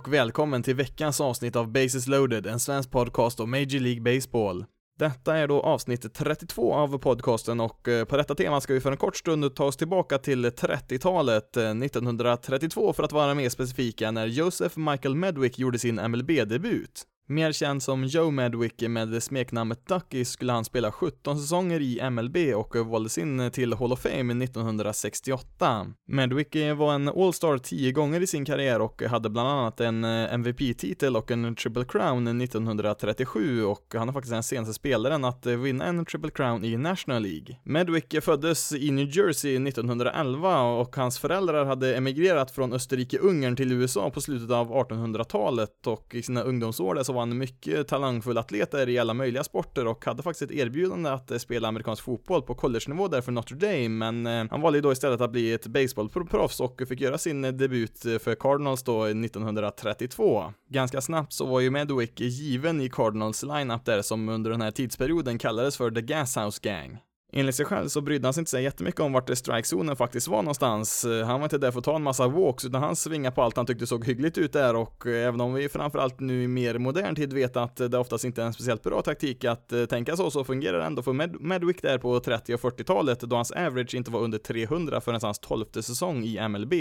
Och välkommen till veckans avsnitt av Bases loaded, en svensk podcast om Major League Baseball. Detta är då avsnitt 32 av podcasten och eh, på detta tema ska vi för en kort stund ta oss tillbaka till 30-talet, 1932 eh, för att vara mer specifika, när Joseph Michael Medwick gjorde sin MLB-debut. Mer känd som Joe Medwick med smeknamnet Ducky skulle han spela 17 säsonger i MLB och valdes in till Hall of Fame 1968. Medwick var en All-Star 10 gånger i sin karriär och hade bland annat en eh, MVP-titel och en Triple Crown 1937 och han är faktiskt den senaste spelaren att eh, vinna en Triple Crown i National League. Medwick föddes i New Jersey 1911 och hans föräldrar hade emigrerat från Österrike-Ungern till USA på slutet av 1800-talet och i sina ungdomsår där så var var en mycket talangfull atlet i alla möjliga sporter och hade faktiskt ett erbjudande att eh, spela amerikansk fotboll på college-nivå där för Notre Dame, men eh, han valde då istället att bli ett baseballproffs och fick göra sin eh, debut för Cardinals då 1932. Ganska snabbt så var ju Medwick given i Cardinals lineup där som under den här tidsperioden kallades för The Gashouse Gang. Enligt sig själv så brydde han sig inte så jättemycket om vart strikezonen faktiskt var någonstans. Eh, han var inte där för att ta en massa walks, utan han svingade på allt han tyckte såg hyggligt ut där och eh, även om vi framförallt nu i mer modern tid vet att det oftast inte är en speciellt bra taktik att eh, tänka så, så fungerar det ändå för Med Medwick där på 30 och 40-talet då hans average inte var under 300 förrän hans 12 säsong i MLB.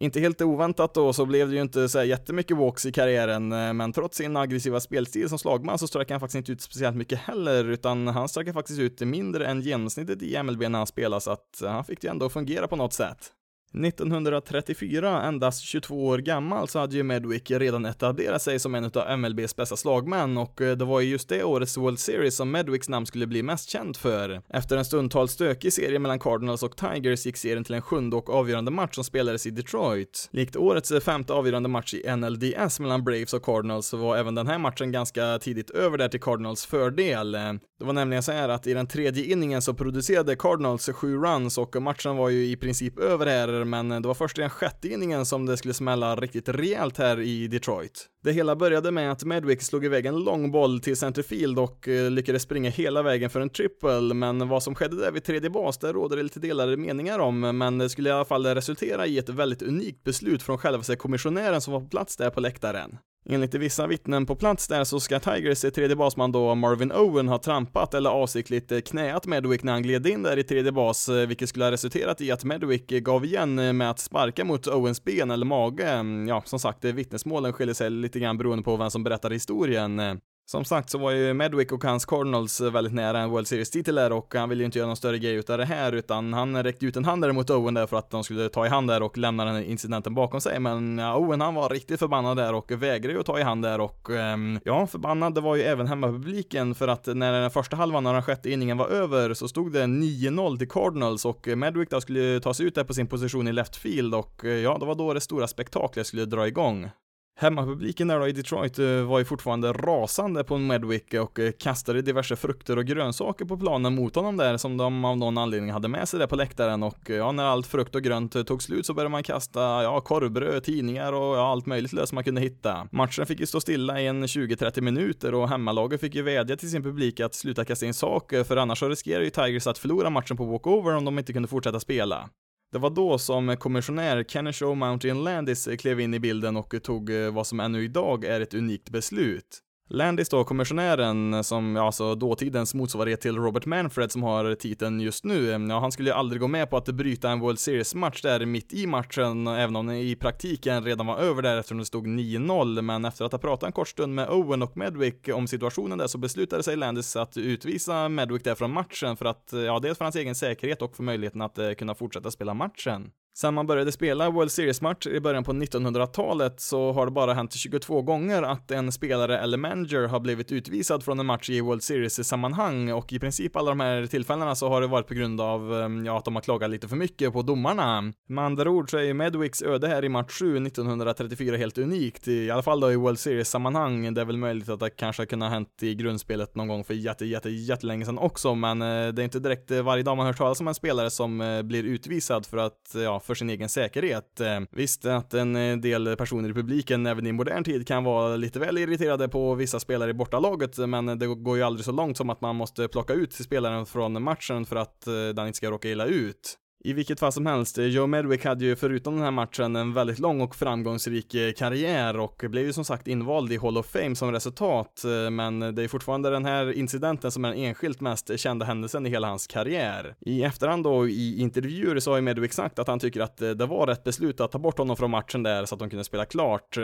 Inte helt oväntat då så blev det ju inte så jättemycket walks i karriären, men trots sin aggressiva spelstil som slagman så strök han faktiskt inte ut speciellt mycket heller, utan han strök faktiskt ut mindre än genomsnittet i MLB när han spelade, så att han fick det ändå fungera på något sätt. 1934, endast 22 år gammal, så hade ju Medwick redan etablerat sig som en av MLBs bästa slagmän och eh, det var ju just det årets World Series som Medwicks namn skulle bli mest känd för. Efter en stundtals stökig serie mellan Cardinals och Tigers gick serien till en sjunde och avgörande match som spelades i Detroit. Likt årets eh, femte avgörande match i NLDS mellan Braves och Cardinals så var även den här matchen ganska tidigt över där till Cardinals fördel. Det var nämligen så här att i den tredje inningen så producerade Cardinals sju runs och matchen var ju i princip över här men det var först i den sjätte inningen som det skulle smälla riktigt rejält här i Detroit. Det hela började med att Medwick slog iväg en lång boll till centerfield och eh, lyckades springa hela vägen för en triple, men vad som skedde där vid tredje bas, det råder det lite delade meningar om, men det skulle i alla fall resultera i ett väldigt unikt beslut från själva kommissionären som var på plats där på läktaren. Enligt vissa vittnen på plats där så ska Tigers tredje basman då Marvin Owen ha trampat eller avsiktligt knäat Medwick när han gled in där i tredje bas, eh, vilket skulle ha resulterat i att Medwick gav igen eh, med att sparka mot Owens ben eller mage. Mm, ja, som sagt, eh, vittnesmålen skiljer sig lite grann beroende på vem som berättar historien. Som sagt så var ju Medwick och hans Cardinals eh, väldigt nära en World Series-titel där och han ville ju inte göra någon större grej utav det här utan han räckte ut en hand där mot Owen där för att de skulle ta i hand där och lämna den här incidenten bakom sig men ja, Owen han var riktigt förbannad där och vägrade ju att ta i hand där och um, ja, förbannad det var ju även hemmapubliken för att när den första halvan av den sjätte inningen var över så stod det 9-0 till Cardinals och Medwick då skulle ta sig ut där på sin position i left field och eh, ja, det var då det stora spektaklet skulle dra igång. Hemmapubliken där då i Detroit eh, var ju fortfarande rasande på Medwick och eh, kastade diverse frukter och grönsaker på planen mot honom där som de av någon anledning hade med sig där på läktaren och eh, ja, när allt frukt och grönt tog slut så började man kasta, ja, korvbröd, tidningar och ja, allt möjligt löst man kunde hitta. Matchen fick ju stå stilla i en 20-30 minuter och hemmalaget fick ju vädja till sin publik att sluta kasta in saker för annars så riskerar ju Tigers att förlora matchen på walkover om de inte kunde fortsätta spela. Det var då som kommissionär Kenneth Mountain Landis klev in i bilden och tog eh, vad som ännu idag är ett unikt beslut. Landis då, kommissionären, som ja, alltså dåtidens motsvarighet till Robert Manfred som har titeln just nu, ja, han skulle ju aldrig gå med på att bryta en World Series-match där mitt i matchen, även om den i praktiken redan var över där eftersom det stod 9-0, men efter att ha pratat en kort stund med Owen och Medwick om situationen där så beslutade sig Landis att utvisa Medwick där från matchen för att, ja, dels för hans egen säkerhet och för möjligheten att eh, kunna fortsätta spela matchen. Sen man började spela World Series-matcher i början på 1900-talet så har det bara hänt 22 gånger att en spelare eller manager har blivit utvisad från en match i World Series-sammanhang och i princip alla de här tillfällena så har det varit på grund av, ehm, ja, att de har klagat lite för mycket på domarna. Med andra ord så är ju Medwicks öde här i match 7 1934 helt unikt, i alla fall då i World Series-sammanhang. Det är väl möjligt att det kanske kunde ha hänt i grundspelet någon gång för jätte, jätte, jättelänge sedan också, men eh, det är inte direkt eh, varje dag man hör talas om en spelare som eh, blir utvisad för att, ja, för sin egen säkerhet. Eh, visst att en eh, del personer i publiken även i modern tid kan vara lite väl irriterade på vissa spelare i bortalaget, men det går ju aldrig så långt som att man måste plocka ut spelaren från matchen för att eh, den inte ska råka illa ut. I vilket fall som helst, eh, Joe Medwick hade ju förutom den här matchen en väldigt lång och framgångsrik eh, karriär och blev ju som sagt invald i Hall of Fame som resultat, eh, men det är fortfarande den här incidenten som är den enskilt mest kända händelsen i hela hans karriär. I efterhand då i intervjuer så har ju Medwick sagt att han tycker att det var rätt beslut att ta bort honom från matchen där så att de kunde spela klart.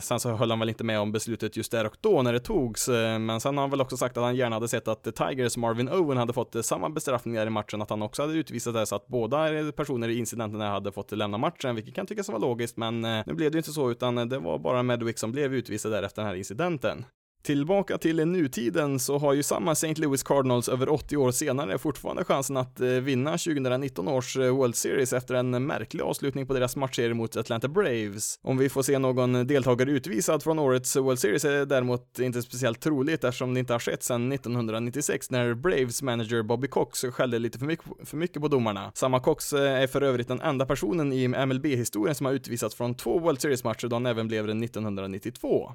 Sen så höll han väl inte med om beslutet just där och då när det togs, men sen har han väl också sagt att han gärna hade sett att Tigers Marvin Owen hade fått samma bestraffningar i matchen, att han också hade utvisat det så att båda personer i incidenterna hade fått lämna matchen, vilket kan tyckas vara logiskt, men eh, nu blev det ju inte så, utan eh, det var bara Medwick som blev utvisad där efter den här incidenten. Tillbaka till nutiden så har ju samma St. Louis Cardinals över 80 år senare fortfarande chansen att eh, vinna 2019 års eh, World Series efter en märklig avslutning på deras matchserie mot Atlanta Braves. Om vi får se någon deltagare utvisad från årets World Series är däremot inte speciellt troligt eftersom det inte har skett sedan 1996 när Braves manager Bobby Cox skällde lite för mycket, för mycket på domarna. Samma Cox eh, är för övrigt den enda personen i MLB-historien som har utvisats från två World Series-matcher då han även blev det 1992.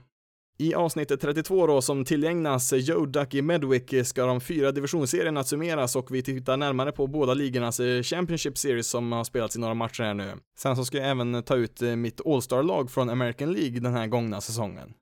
I avsnittet 32 då som tillägnas Joe Ducky Medwick ska de fyra divisionsserierna summeras och vi tittar närmare på båda ligornas eh, Championship Series som har spelats i några matcher här nu. Sen så ska jag även ta ut eh, mitt All-Star-lag från American League den här gångna säsongen.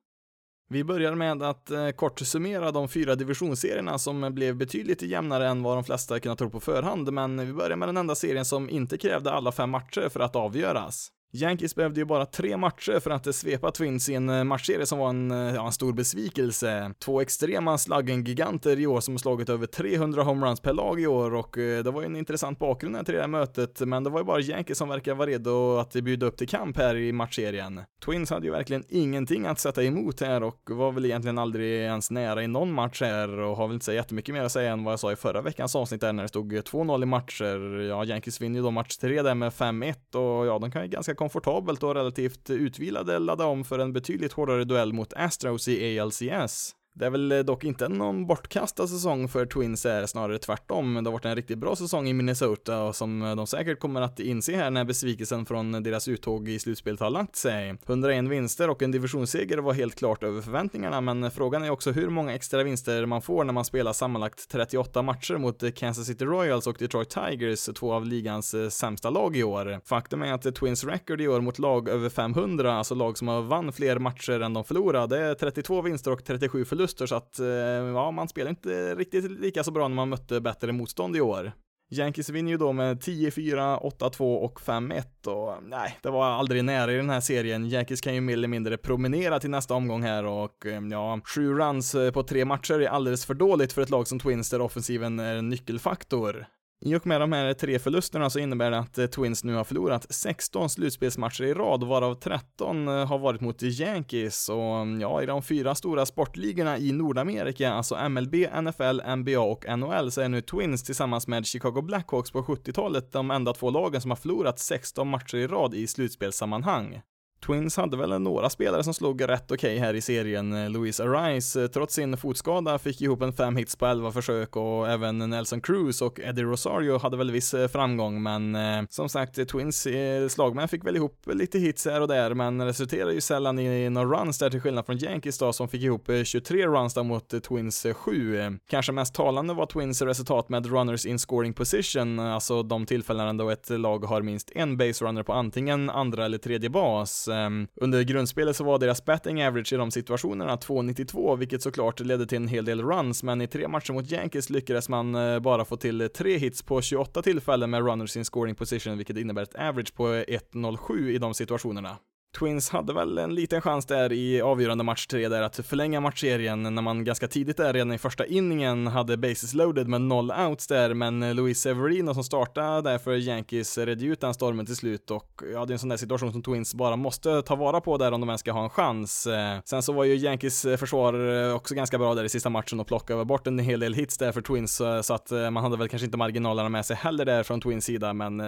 Vi börjar med att eh, kort summera de fyra divisionsserierna som blev betydligt jämnare än vad de flesta kunnat tro på förhand, men vi börjar med den enda serien som inte krävde alla fem matcher för att avgöras. Yankees behövde ju bara tre matcher för att svepa Twins i en eh, matchserie som var en, eh, ja, en stor besvikelse. Två extrema slaggen-giganter i år som slagit över 300 homeruns per lag i år och eh, det var ju en intressant bakgrund till det här mötet, men det var ju bara Yankees som verkar vara redo att bjuda upp till kamp här i matchserien. Twins hade ju verkligen ingenting att sätta emot här och var väl egentligen aldrig ens nära i någon match här och har väl inte så jättemycket mer att säga än vad jag sa i förra veckans avsnitt där när det stod 2-0 i matcher. Ja, Yankees vinner ju då match 3 där med 5-1 och ja, de kan ju ganska komfortabelt och relativt utvilade ladda om för en betydligt hårdare duell mot Astros i ALCS. Det är väl eh, dock inte någon bortkastad säsong för Twins är snarare tvärtom. Det har varit en riktigt bra säsong i Minnesota och som eh, de säkert kommer att inse här när besvikelsen från deras uttåg i slutspelet har lagt sig. 101 vinster och en divisionsseger var helt klart över förväntningarna, men frågan är också hur många extra vinster man får när man spelar sammanlagt 38 matcher mot eh, Kansas City Royals och Detroit Tigers, två av ligans sämsta lag i år. Faktum är att Twins record i år mot lag över 500, alltså lag som har vann fler matcher än de förlorade, det är 32 vinster och 37 förluster förluster så att, eh, ja, man spelar inte riktigt lika så bra när man mötte bättre motstånd i år. Yankees vinner ju då med 10-4, 8-2 och 5-1 och nej, det var aldrig nära i den här serien. Yankees kan ju mer eller mindre promenera till nästa omgång här och eh, ja, sju runs eh, på tre matcher är alldeles för dåligt för ett lag som Twins där offensiven är en nyckelfaktor. I och med de här tre förlusterna så innebär det att eh, Twins nu har förlorat 16 slutspelsmatcher i rad, varav 13 eh, har varit mot Yankees och mm, ja, i de fyra stora sportligorna i Nordamerika, alltså MLB, NFL, NBA och NHL, så är nu Twins tillsammans med Chicago Blackhawks på 70-talet de enda två lagen som har förlorat 16 matcher i rad i slutspelssammanhang. Twins hade väl några spelare som slog rätt okej okay här i serien. Eh, Luis Arise, eh, trots sin fotskada, fick ihop en fem hits på 11 försök och även Nelson Cruz och Eddie Rosario hade väl viss eh, framgång, men eh, som sagt, Twins slagmän fick väl ihop lite hits här och där, men resulterade ju sällan i några runs där till skillnad från Yankees då, som fick ihop 23 runs där mot Twins 7. Kanske mest talande var Twins resultat med runners in scoring position, alltså de tillfällen då ett lag har minst en base runner på antingen andra eller tredje bas. Ehm, under grundspelet så var deras betting average i de situationerna 2,92, vilket såklart ledde till en hel del runs, men i tre matcher mot Yankees lyckades man eh, bara få till tre hits på 28 tillfällen med runners in scoring position, vilket innebär ett average på 1,07 i de situationerna. Twins hade väl en liten chans där i avgörande match 3 där att förlänga matchserien när man ganska tidigt där redan i första inningen hade bases loaded med noll outs där, men Luis Severino som startade där för Yankees redde ut den stormen till slut och ja, det är en sån där situation som Twins bara måste ta vara på där om de ens ska ha en chans. Eh, sen så var ju Yankees eh, försvar eh, också ganska bra där i sista matchen och plockade bort en hel del hits där för Twins så att man hade väl kanske inte marginalerna med sig heller där från Twins sida, men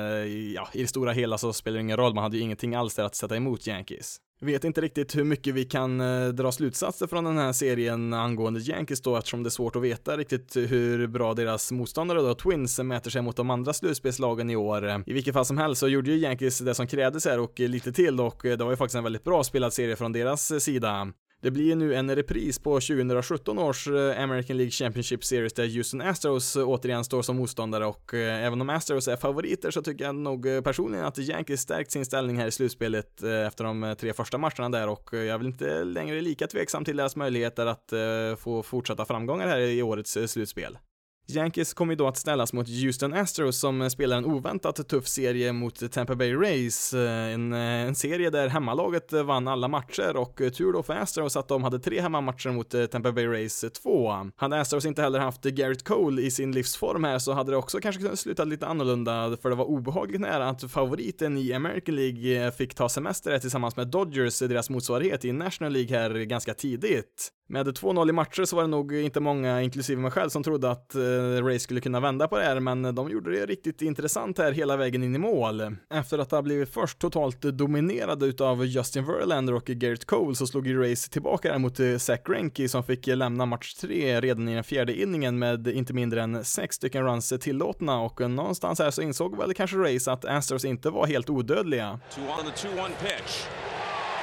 ja, i det stora hela så spelar det ingen roll. Man hade ju ingenting alls där att sätta emot Yankees. Vet inte riktigt hur mycket vi kan eh, dra slutsatser från den här serien angående Yankees då eftersom det är svårt att veta riktigt hur bra deras motståndare då, Twins, mäter sig mot de andra slutspelslagen i år. I vilket fall som helst så gjorde ju Yankees det som krävdes här och lite till och eh, det var ju faktiskt en väldigt bra spelad serie från deras eh, sida. Det blir nu en repris på 2017 års eh, American League Championship Series där Houston Astros eh, återigen står som motståndare och eh, även om Astros är favoriter så tycker jag nog personligen att Yankees stärkt sin ställning här i slutspelet efter de tre första matcherna där och jag är väl inte längre lika tveksam till deras möjligheter att få fortsätta framgångar här i årets slutspel. Yankees kommer ju då att ställas mot Houston Astros som spelar en oväntat tuff serie mot Tampa Bay Rays. En, en serie där hemmalaget vann alla matcher och tur då för Astros att de hade tre hemmamatcher mot Tampa Bay Rays 2. Hade Astros inte heller haft Garrett Cole i sin livsform här så hade det också kanske kunnat sluta lite annorlunda för det var obehagligt nära att favoriten i American League fick ta semester tillsammans med Dodgers, deras motsvarighet i National League här ganska tidigt. Med 2-0 i matcher så var det nog inte många, inklusive mig själv, som trodde att eh, Ray skulle kunna vända på det här, men de gjorde det riktigt intressant här hela vägen in i mål. Efter att ha blivit först totalt dominerade utav Justin Verlander och Garrett Cole så slog ju Rays tillbaka där mot eh, Zach Greinke som fick eh, lämna match 3 redan i den fjärde inningen med inte mindre än sex stycken runs tillåtna och någonstans här så insåg väl kanske Rays att Astros inte var helt odödliga. Two on the two one pitch.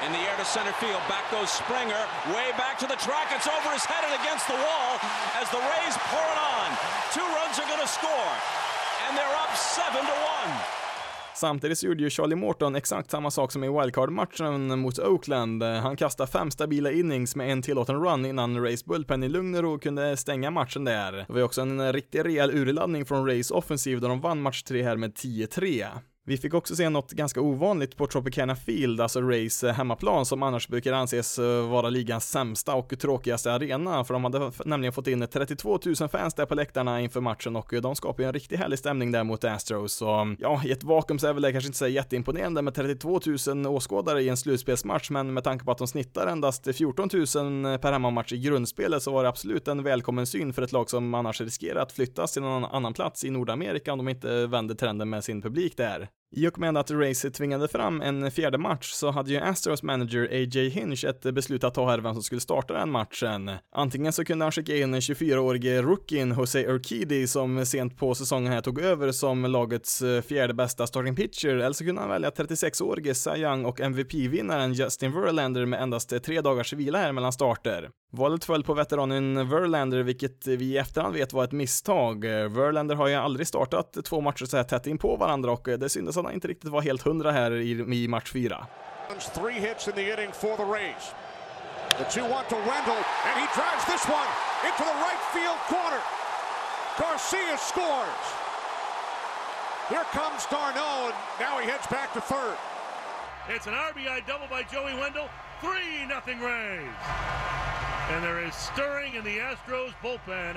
In the air to center field. Back goes Springer. Way back to the track. It's over his head and against the wall as the Rays pour it on. Two runs are going to score. And they're up seven to one. Samtidigt så gjorde ju Charlie Morton exakt samma sak som i wildcard-matchen mot Oakland. Han kastade fem stabila innings med en tillåten run innan Rays bullpen i lugn och ro kunde stänga matchen där. Det var ju också en riktigt rejäl urladdning från Rays offensiv då de vann match 3 här med 10-3. Vi fick också se något ganska ovanligt på Tropicana Field, alltså Rays eh, hemmaplan, som annars brukar anses eh, vara ligans sämsta och tråkigaste arena, för de hade nämligen fått in 32 000 fans där på läktarna inför matchen och eh, de skapade en riktigt härlig stämning där mot Astros. Så mm, ja, i ett vakuum så är väl det kanske inte så jätteimponerande med 32 000 åskådare i en slutspelsmatch, men med tanke på att de snittar endast 14 000 per hemmamatch i grundspelet så var det absolut en välkommen syn för ett lag som annars riskerar att flyttas till någon annan plats i Nordamerika om de inte vänder trenden med sin publik där. I och med att Race tvingade fram en fjärde match så hade ju Astros manager A.J. Hinch ett beslut att ta här vem som skulle starta den matchen. Antingen så kunde han skicka in 24-årige rookien Jose Urquidy som sent på säsongen här tog över som lagets eh, fjärde bästa starting pitcher, eller så kunde han välja 36-årige Cy Young och MVP-vinnaren Justin Verlander med endast tre dagars vila här mellan starter. Valet föll på veteranen Verlander, vilket vi i efterhand vet var ett misstag. Verlander har ju aldrig startat två matcher så här tätt in på varandra och det syntes att han inte riktigt var helt hundra här i, i match fyra. Three hits in the inning for the Rays. The 2-1 to Wendell, and he drives this one into the right field corner. Garcia scores. Here comes Darno, and now he heads back to third. It's an RBI double by Joey Wendell. 3-0 Rays. And there is stirring in the Astros bullpen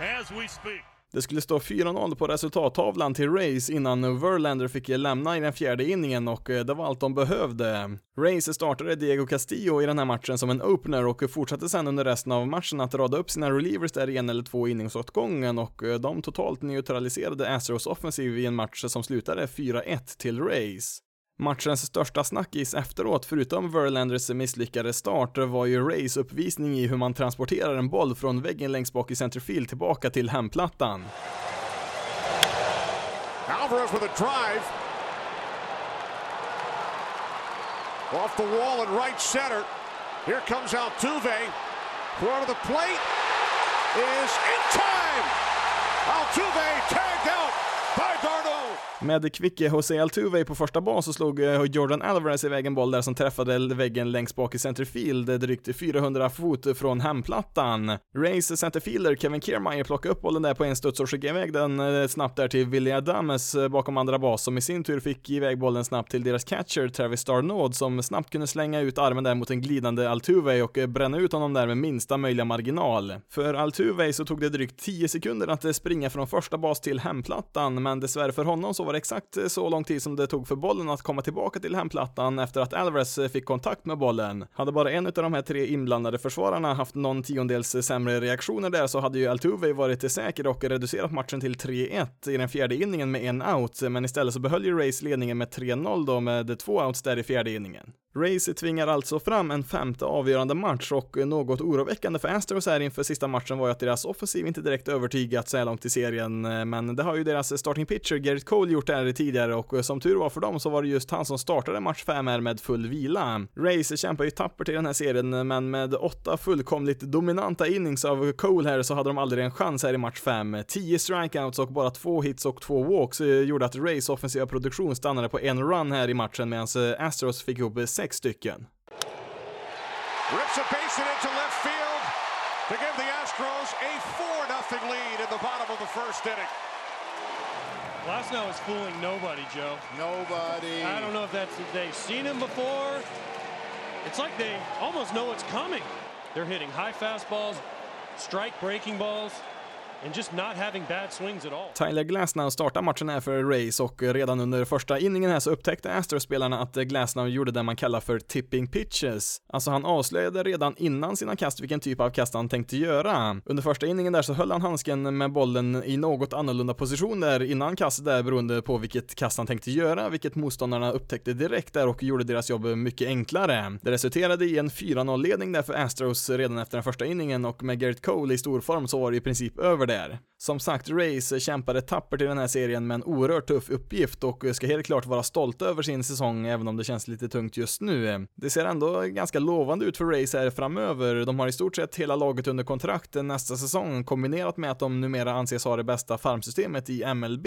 as we speak. Det skulle stå 4-0 på resultattavlan till Rays innan Verlander fick lämna i den fjärde inningen och eh, det var allt de behövde. Rays startade Diego Castillo i den här matchen som en opener och fortsatte sen under resten av matchen att rada upp sina relievers där i en eller två innings åt gången och eh, de totalt neutraliserade Astros offensiv i en match som slutade 4-1 till Rays. Matchens största snackis efteråt, förutom Verlanders misslyckade start, var ju Rays uppvisning i hur man transporterar en boll från väggen längst bak i centerfield tillbaka till hemplattan. Alvarez with a drive. Off the wall in right center. Here comes Altuve. Throw to the plate is in time. Altuve tagged out by Darno. Med kvicke Jose Altuve på första bas så slog eh, Jordan Alvarez iväg en boll där som träffade väggen längst bak i centerfield, eh, drygt 400 fot från hemplattan. Rays centerfielder Kevin Kiermaier plockade upp bollen där på en studs och skickade iväg den eh, snabbt där till Willie Adames bakom andra bas, som i sin tur fick iväg bollen snabbt till deras catcher Travis Starnod, som snabbt kunde slänga ut armen där mot en glidande Altuve och bränna ut honom där med minsta möjliga marginal. För Altuve så tog det drygt 10 sekunder att springa från första bas till hemplattan, men dessvärre för honom så var det exakt så lång tid som det tog för bollen att komma tillbaka till hemplattan efter att Alvarez fick kontakt med bollen. Hade bara en av de här tre inblandade försvararna haft någon tiondels sämre reaktioner där så hade ju Altuve varit säker och reducerat matchen till 3-1 i den fjärde inningen med en out, men istället så behöll ju Rays ledningen med 3-0 då med två outs där i fjärde inningen. Racy tvingar alltså fram en femte avgörande match och något oroväckande för Astros här inför sista matchen var ju att deras offensiv inte direkt övertygat så här långt i serien, eh, men det har ju deras eh, starting pitcher Garrett Cole gjort här tidigare och eh, som tur var för dem så var det just han som startade match 5 här med full vila. Racy kämpar ju tappert i den här serien, men med åtta fullkomligt dominanta innings av Cole här så hade de aldrig en chans här i match 5. 10 strikeouts och bara två hits och två walks gjorde att Rays offensiva produktion stannade på en run här i matchen medan Astros fick ihop sex stycken. Rips a base into left field to give the Astros a 4-0 lead in the bottom of the first inning. Glasnow is fooling nobody, Joe. Nobody. I don't know if that's if they've seen him before. It's like they almost know what's coming. They're hitting high fastballs, strike breaking balls. Tyler Glasnow startar matchen här för Rays och redan under första inningen här så upptäckte Astros-spelarna att Glasnow gjorde det man kallar för tipping pitches. Alltså han avslöjade redan innan sina kast vilken typ av kast han tänkte göra. Under första inningen där så höll han handsken med bollen i något annorlunda position där innan kastet där beroende på vilket kast han tänkte göra, vilket motståndarna upptäckte direkt där och gjorde deras jobb mycket enklare. Det resulterade i en 4-0-ledning där för Astros redan efter den första inningen och med Garrett Cole i stor form så var det i princip över det där. Som sagt, Race kämpade tappert i den här serien med en oerhört tuff uppgift och ska helt klart vara stolta över sin säsong även om det känns lite tungt just nu. Det ser ändå ganska lovande ut för Race här framöver. De har i stort sett hela laget under kontrakt nästa säsong kombinerat med att de numera anses ha det bästa farmsystemet i MLB.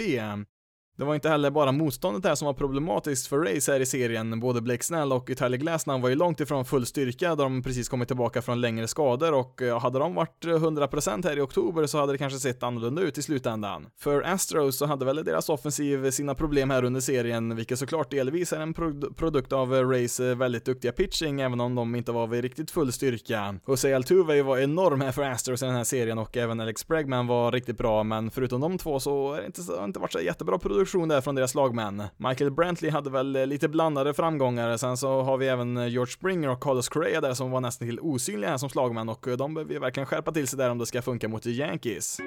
Det var inte heller bara motståndet här som var problematiskt för Race här i serien. Både Blake Snell och Tyler Glasnow var ju långt ifrån full styrka då de precis kommit tillbaka från längre skador och eh, hade de varit eh, 100% här i oktober så hade det kanske sett annorlunda ut i slutändan. För Astros så hade väl deras offensiv sina problem här under serien, vilket såklart delvis är en pro produkt av eh, Race väldigt duktiga pitching, även om de inte var vid riktigt full styrka. Jose Altuve var enorm här för Astros i den här serien och även Alex Bregman var riktigt bra, men förutom de två så har det inte, inte varit så jättebra produktion produktion där från deras lagmän. Michael Brantley hade väl eh, lite blandade framgångar, sen så har vi även eh, George Springer och Carlos Correa där som var nästan till osynliga som slagmän och eh, de behöver ju verkligen skärpa till sig där om det ska funka mot Yankees.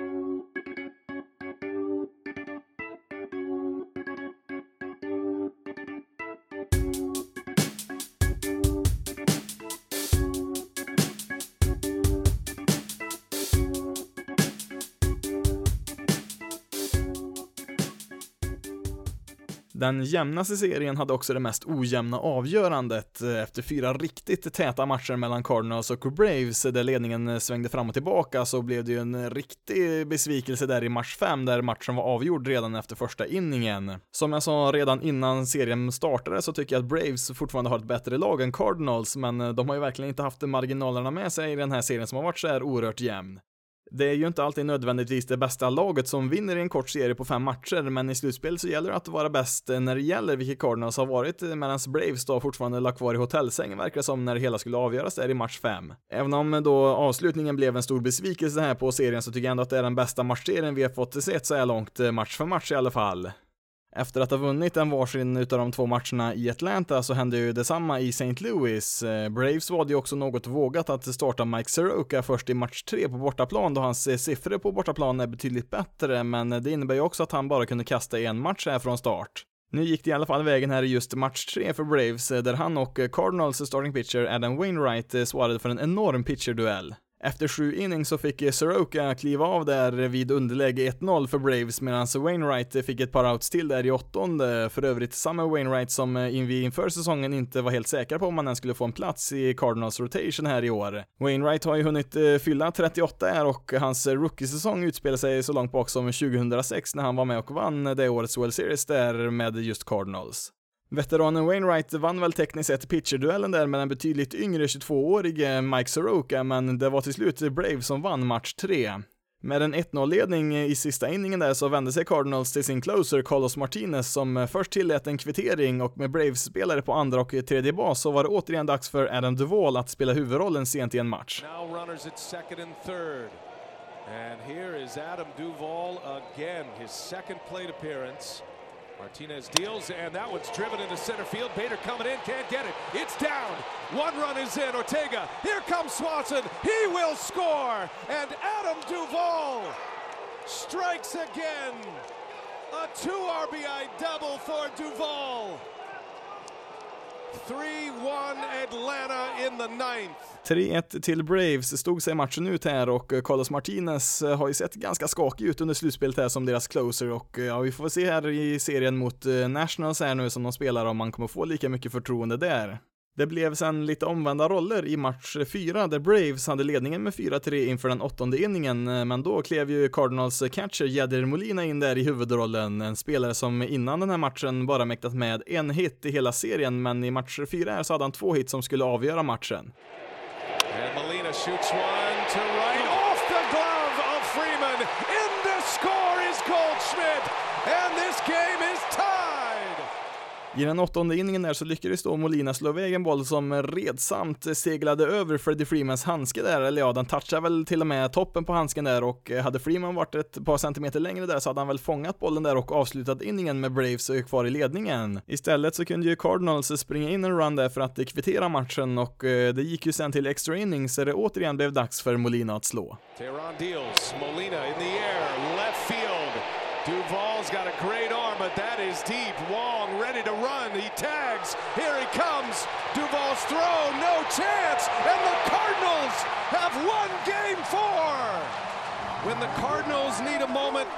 Den jämnaste serien hade också det mest ojämna avgörandet. Eh, efter fyra riktigt täta matcher mellan Cardinals och Braves, eh, där ledningen eh, svängde fram och tillbaka, så blev det ju en riktig besvikelse där i match 5, där matchen var avgjord redan efter första inningen. Som jag sa redan innan serien startade så tycker jag att Braves fortfarande har ett bättre lag än Cardinals, men de har ju verkligen inte haft marginalerna med sig i den här serien som har varit så här oerhört jämn. Det är ju inte alltid nödvändigtvis det bästa laget som vinner i en kort serie på fem matcher, men i slutspel så gäller det att vara bäst när det gäller, vilket Cardinals har varit, medan Braves då fortfarande lagt kvar i hotellsängen verkar det som när det hela skulle avgöras där i match fem. Även om då avslutningen blev en stor besvikelse här på serien så tycker jag ändå att det är den bästa matchserien vi har fått se så här långt, match för match i alla fall. Efter att ha vunnit en varsin utav de två matcherna i Atlanta så hände ju detsamma i St. Louis. Eh, Braves var det ju också något vågat att starta Mike Soroka först i match 3 på bortaplan då hans eh, siffror på bortaplan är betydligt bättre, men det innebär ju också att han bara kunde kasta en match här från start. Nu gick det i alla fall vägen här i just match 3 för Braves, eh, där han och Cardinals starting pitcher Adam Wainwright svarade för en enorm pitcherduell. Efter sju innings så fick eh, Soroka kliva av där vid underläge 1-0 för Braves medan Wainwright fick ett par outs till där i åttonde. För övrigt samma Wainwright som eh, vi inför säsongen inte var helt säkra på om han ens skulle få en plats i Cardinals rotation här i år. Wainwright har ju hunnit eh, fylla 38 här och hans rookie-säsong utspelar sig så långt bak som 2006 när han var med och vann det årets World Series där med just Cardinals. Veteranen Wainwright vann väl tekniskt sett pitcherduellen där med den betydligt yngre 22-årige Mike Soroka, men det var till slut Brave som vann match 3. Med en 1-0-ledning i sista inningen där så vände sig Cardinals till sin closer Carlos Martinez som först tillät en kvittering och med Braves-spelare på andra och tredje bas så var det återigen dags för Adam Duvall att spela huvudrollen sent i en match. Now runners at second and third. And here is Adam Duvall again, his second plate appearance. Martinez deals, and that one's driven into center field. Bader coming in, can't get it. It's down. One run is in. Ortega. Here comes Swanson. He will score. And Adam Duvall strikes again. A two RBI double for Duvall. 3-1 Atlanta in the ninth. 3-1 till Braves stod sig matchen ut här och eh, Carlos Martinez eh, har ju sett ganska skakig ut under slutspelet här som deras closer och eh, ja, vi får se här i serien mot Nationals här nu som de spelar om man kommer få lika mycket förtroende där. Det blev sen lite omvända roller i match 4 där Braves hade ledningen med 4-3 inför den åttonde inningen, eh, men då klev ju Cardinals catcher Jadir Molina in där i huvudrollen, en spelare som innan den här matchen bara mäktat med en hit i hela serien, men i match 4 här så hade han två hits som skulle avgöra matchen. And Molina shoots one to right off the glove of Freeman. In the score is Goldschmidt, and this game is i den åttonde inningen där så lyckades då Molina slå iväg en boll som redsamt seglade över Freddie Freemans handske där, eller ja, den touchade väl till och med toppen på handsken där och eh, hade Freeman varit ett par centimeter längre där så hade han väl fångat bollen där och avslutat inningen med Braves och är kvar i ledningen. Istället så kunde ju Cardinals springa in en run där för att kvittera matchen och eh, det gick ju sen till extra innings så det återigen blev dags för Molina att slå. Tehran deals, Molina in the air, left field. Duvall's got a great arm, but that is deep. Wong ready to run. He tags. Here he comes. Duval's throw, no chance. And the Cardinals have won game four. When the Cardinals need a moment,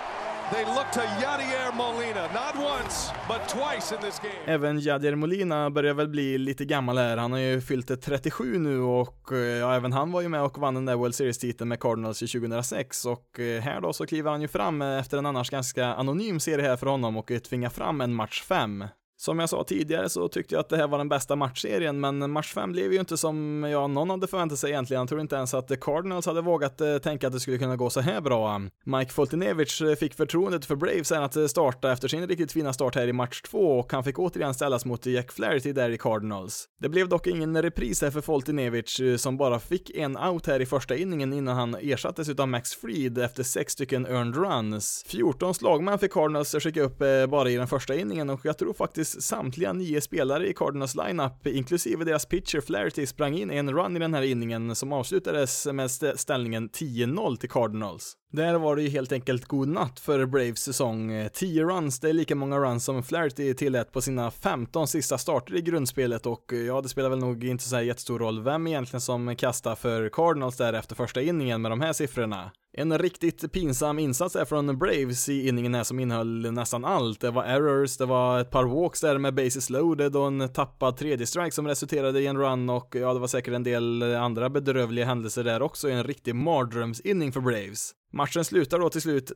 They look to Yadier Molina, not once, but twice in this game. Även Yadier Molina börjar väl bli lite gammal här. Han har ju fyllt 37 nu och eh, ja, även han var ju med och vann den där World Series-titeln med Cardinals i 2006 och eh, här då så kliver han ju fram eh, efter en annars ganska anonym serie här för honom och tvingar fram en match 5. Som jag sa tidigare så tyckte jag att det här var den bästa matchserien, men match 5 blev ju inte som ja, någon hade förväntat sig egentligen. Jag tror inte ens att Cardinals hade vågat eh, tänka att det skulle kunna gå så här bra. Mike Foltynewicz eh, fick förtroendet för Braves att eh, starta efter sin riktigt fina start här i match 2 och han fick återigen ställas mot Jack Flaherty där i Cardinals. Det blev dock ingen repris här för Foltynewicz eh, som bara fick en out här i första inningen innan han ersattes utav Max Fried efter sex stycken earned runs. 14 slagmän fick Cardinals skicka upp bara i den första inningen och jag tror faktiskt faktiskt samtliga nio spelare i Cardinals lineup, inklusive deras pitcher Flaherty, sprang in en run i den här inningen som avslutades med ställningen 10-0 till Cardinals. Där var det ju helt enkelt god natt för Braves säsong. 10 runs, det är lika många runs som Flaherty tillät på sina 15 sista starter i grundspelet och eh, ja, det spelar väl nog inte så här jättestor roll vem egentligen som kastar för Cardinals där efter första inningen med de här siffrorna. En riktigt pinsam insats är från Braves i inningen här som innehöll nästan allt. Det var errors, det var ett par walks där med bases loaded och en tappad tredje strike som resulterade i en run och ja, det var säkert en del andra bedrövliga händelser där också. En riktig mardrömsinning för Braves. Matchen slutar då till slut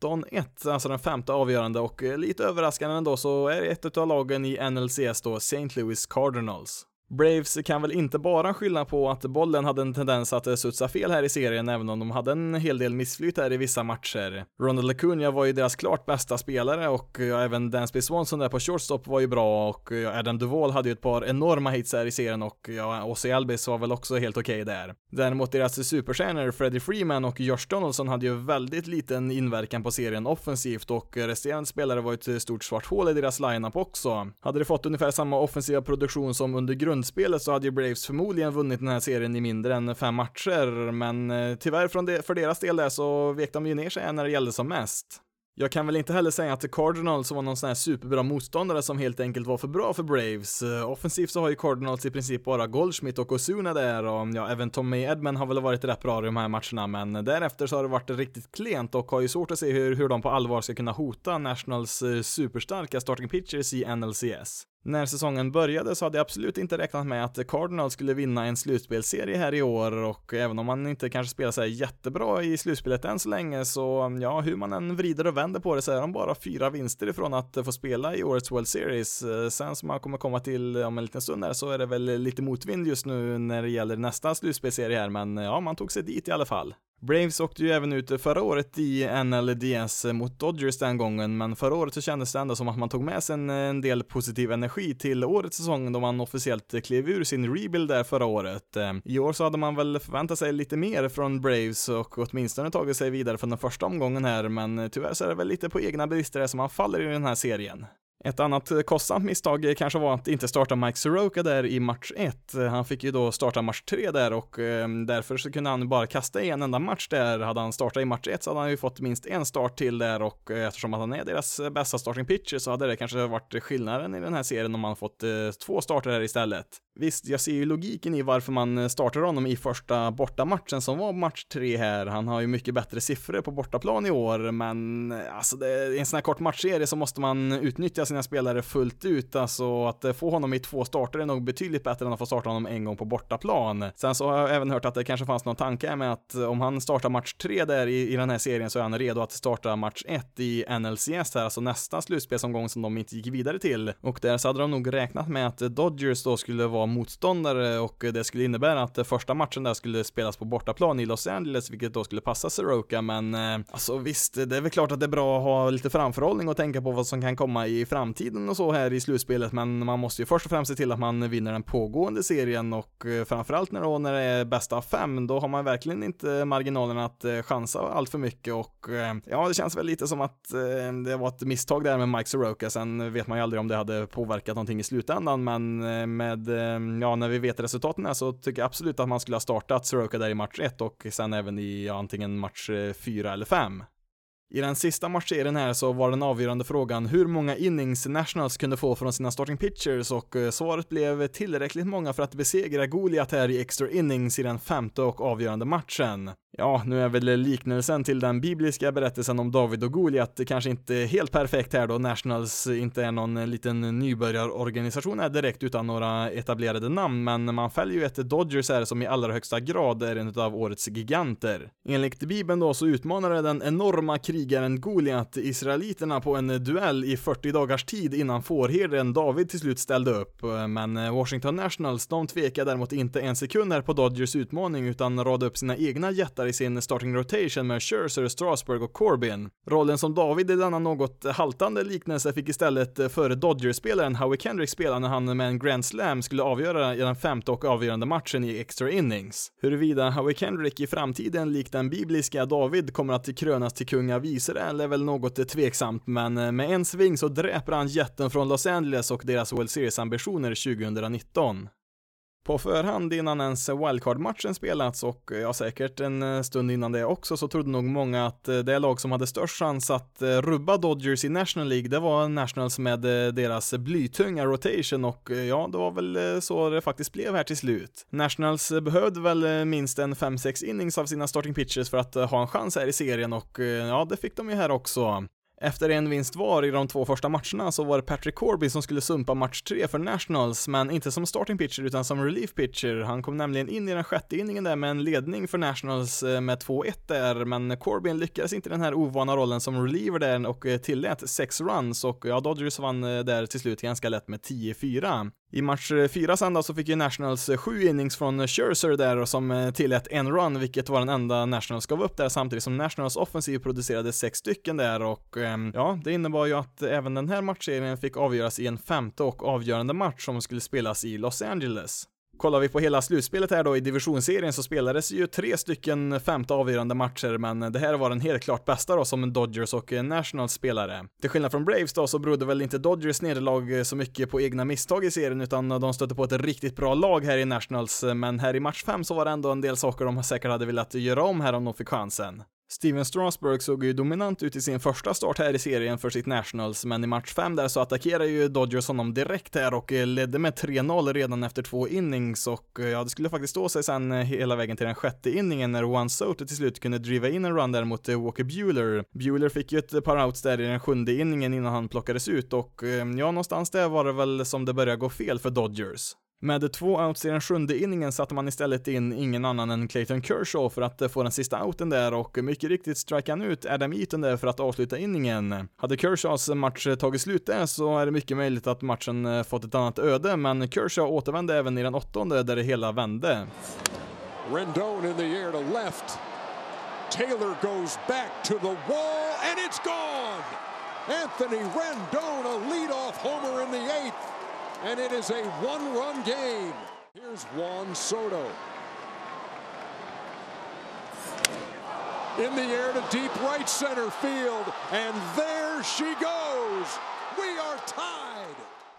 13-1, alltså den femte avgörande och lite överraskande ändå så är ett av lagen i NLCS då St. Louis Cardinals. Braves kan väl inte bara skylla på att bollen hade en tendens att eh, studsa fel här i serien, även om de hade en hel del missflyt här i vissa matcher. Ronald Acuna var ju deras klart bästa spelare och eh, ja, även Dansby Swanson där på shortstop var ju bra och eh, Adam Duvall hade ju ett par enorma hits här i serien och ja, Ossie Albis var väl också helt okej okay där. Däremot deras superstjärnor Freddie Freeman och Josh Donaldson hade ju väldigt liten inverkan på serien offensivt och resterande spelare var ett stort svart hål i deras lineup också. Hade de fått ungefär samma offensiva produktion som under grund grundspelet så hade ju Braves förmodligen vunnit den här serien i mindre än fem matcher, men eh, tyvärr från det, för deras del där så vek de ju ner sig när det gällde som mest. Jag kan väl inte heller säga att Cardinals var någon sån här superbra motståndare som helt enkelt var för bra för Braves. Eh, offensivt så har ju Cardinals i princip bara Goldschmidt och Osuna där och ja, även Tommy Edman har väl varit rätt bra i de här matcherna, men därefter så har det varit riktigt klent och har ju svårt att se hur, hur de på allvar ska kunna hota Nationals eh, superstarka starting pitchers i NLCS. När säsongen började så hade jag absolut inte räknat med att Cardinals skulle vinna en slutspelserie här i år och även om man inte kanske spelar sig jättebra i slutspelet än så länge så ja, hur man än vrider och vänder på det så är de bara fyra vinster ifrån att få spela i årets World Series. Sen som man kommer komma till om en liten stund här så är det väl lite motvind just nu när det gäller nästa slutspelserie här men ja, man tog sig dit i alla fall. Braves åkte ju även ut förra året i NLDS mot Dodgers den gången, men förra året så kändes det ändå som att man tog med sig en, en del positiv energi till årets säsong då man officiellt klev ur sin rebuild där förra året. Eh, I år så hade man väl förväntat sig lite mer från Braves och åtminstone tagit sig vidare från den första omgången här, men tyvärr så är det väl lite på egna brister som man faller i den här serien. Ett annat eh, kostsamt misstag kanske var att inte starta Mike Soroka där i match 1. Han fick ju då starta match 3 där och ehm, därför så kunde han bara kasta i en enda match där. Hade han startat i match 1 så hade han ju fått minst en start till där och eh, eftersom att han är deras eh, bästa starting pitcher så hade det kanske varit skillnaden i den här serien om han fått två starter här istället. Visst, jag ser ju logiken i varför man eh, startar honom i första bortamatchen som var match tre här. Han har ju mycket bättre siffror på bortaplan i år, men eh, alltså det, i en sån här kort matchserie så måste man utnyttja sina spelare fullt ut, alltså att eh, få honom i två starter är nog betydligt bättre än att få starta honom en gång på bortaplan. Sen så har jag även hört att det kanske fanns någon tanke med att om han startar match tre där i, i den här serien så är han redo att starta match ett i NLCS här, alltså nästa slutspelsomgång som de inte gick vidare till. Och där så hade de nog räknat med att Dodgers då skulle vara motståndare och det skulle innebära att första matchen där skulle spelas på bortaplan i Los Angeles, vilket då skulle passa Soroka, men eh, alltså visst, det är väl klart att det är bra att ha lite framförhållning och tänka på vad som kan komma i framtiden och så här i slutspelet, men man måste ju först och främst se till att man vinner den pågående serien och eh, framförallt när, då, när det är bästa av fem, då har man verkligen inte marginalen att eh, chansa allt för mycket och ja, det känns väl lite som att det var ett misstag där med Mike Soroka, sen vet man ju aldrig om det hade påverkat någonting i slutändan, men med Ehm, ja, när vi vet resultaten här så tycker jag absolut att man skulle ha startat Soroka där i match 1 och sen även i ja, antingen match eh, 4 eller 5. I den sista matchserien här så var den avgörande frågan hur många innings Nationals kunde få från sina starting pitchers och eh, svaret blev tillräckligt många för att besegra Goliat här i extra innings i den femte och avgörande matchen. Ja, nu är väl liknelsen till den bibliska berättelsen om David och Goliat kanske inte helt perfekt här då Nationals inte är någon liten nybörjarorganisation här direkt utan några etablerade namn, men man fäller ju ett Dodgers här som i allra högsta grad är en av årets giganter. Enligt Bibeln då så utmanade den enorma krigaren Goliat israeliterna på en duell i 40 dagars tid innan fårherden David till slut ställde upp, men eh, Washington Nationals de tvekade däremot inte en sekund här på Dodgers utmaning utan radade upp sina egna jättar i sin starting rotation med Scherzer, Strasburg och Corbin. Rollen som David i denna något haltande liknelse fick istället före Dodgers-spelaren Howie Kendrick spela när han med en Grand Slam skulle avgöra i den femte och avgörande matchen i extra innings. Huruvida Howie Kendrick i framtiden likt den bibliska David kommer att krönas till kung av Israel är väl något tveksamt, men eh, med en sving så dräper han jätten från Los Angeles och deras World Series-ambitioner 2019. På förhand innan ens wildcard-matchen spelats och eh, ja, säkert en eh, stund innan det också så trodde nog många att eh, det lag som hade störst chans att rubba Dodgers i National League, det var Nationals med deras blytunga rotation och ja, det var väl så det faktiskt blev här till slut. Nationals behövde väl minst en 5-6 innings av sina starting pitchers för att ha en chans här i serien och ja, det fick de ju här också. Efter en vinst var i de två första matcherna så var det Patrick Corby som skulle sumpa match 3 för Nationals, men inte som starting pitcher utan som relief pitcher. Han kom nämligen in i den sjätte inningen där med en ledning för Nationals eh, med 2-1 där, men Corbyn lyckades inte den här ovana rollen som reliever där och eh, tillät 6 runs och ja, Dodgers vann eh, där till slut ganska lätt med 10-4. I match 4 sen då så fick ju Nationals eh, sju innings från Scherzer där som eh, tillät en run, vilket var den enda Nationals gav upp där samtidigt som Nationals offensiv producerade sex stycken där och ehm, ja, det innebar ju att även den här matchserien fick avgöras i en femte och avgörande match som skulle spelas i Los Angeles. Kollar vi på hela slutspelet här då i divisionsserien så spelades ju tre stycken femte avgörande matcher, men det här var den helt klart bästa då som Dodgers och Nationals spelare. Till skillnad från Braves då så berodde väl inte Dodgers nederlag så mycket på egna misstag i serien, utan de stötte på ett riktigt bra lag här i Nationals, men här i match 5 så var det ändå en del saker de säkert hade velat göra om här om de fick chansen. Steven Strasburg såg ju dominant ut i sin första start här i serien för sitt Nationals, men i match 5 där så attackerade ju Dodgers honom direkt här och eh, ledde med 3-0 redan efter två innings och eh, ja, det skulle faktiskt stå sig sen eh, hela vägen till den sjätte inningen när Juan Soto till slut kunde driva in en run där mot Walker Bueller. Bueller fick ju ett par outs där i den sjunde inningen innan han plockades ut och ja, någonstans där var det väl som det började gå fel för Dodgers. Med två outs i den sjunde inningen satte man istället in ingen annan än Clayton Kershaw för att eh, få den sista outen där och mycket riktigt strike han ut Adam Eaton där för att avsluta inningen. Hade Kershaws match eh, tagit slut där så är det mycket möjligt att matchen eh, fått ett annat öde, men Kershaw återvände även i den åttonde där det hela vände. Rendon in the air to left. Taylor goes back to the wall and it's gone! Anthony Rendon a lead-off homer in the eighth and it is a one-run game. Here's Juan Soto. In the air to deep right center field, and there she goes. We are tied.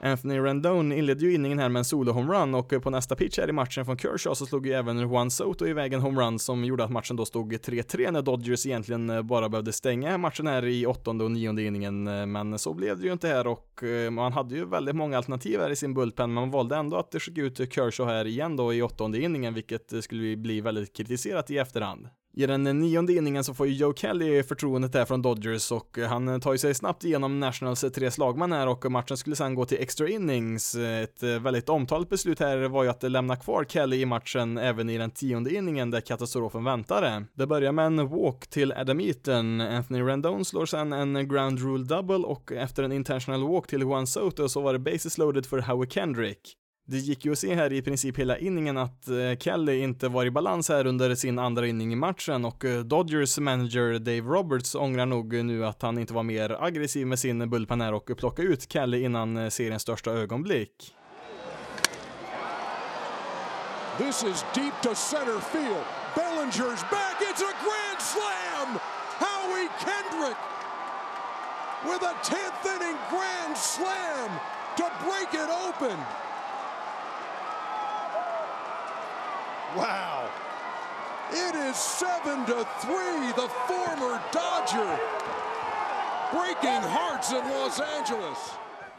Anthony Rendon inledde ju inningen här med en solo-homerun och på nästa pitch här i matchen från Kershaw så slog ju även Juan Soto iväg en homerun som gjorde att matchen då stod 3-3 när Dodgers egentligen eh, bara behövde stänga matchen här i åttonde och nionde inningen eh, men så blev det ju inte här och eh, man hade ju väldigt många alternativ här i sin bullpen men man valde ändå att skicka ut Kershaw här igen då i åttonde inningen vilket skulle bli väldigt kritiserat i efterhand. I den nionde inningen så får ju Joe Kelly förtroendet där från Dodgers och han tar ju sig snabbt igenom Nationals tre slagman här och matchen skulle sen gå till extra innings. Ett väldigt omtalat beslut här var ju att lämna kvar Kelly i matchen även i den tionde inningen där katastrofen väntade. Det börjar med en walk till Adam Eaton, Anthony Rendon slår sen en ground rule double och efter en intentional walk till Juan Soto så var det bases loaded för Howie Kendrick. Det gick ju att se här i princip hela inningen att eh, Kelly inte var i balans här under sin andra inning i matchen och eh, Dodgers manager Dave Roberts ångrar nog nu att han inte var mer aggressiv med sin bullpen här och plocka ut Kelly innan eh, seriens största ögonblick. This is deep to center field. Bellinger's back. It's a grand slam. Howie Kendrick with a 10th inning grand slam to break it open. Wow. It is 7 to 3, the former Dodger breaking hearts in Los Angeles.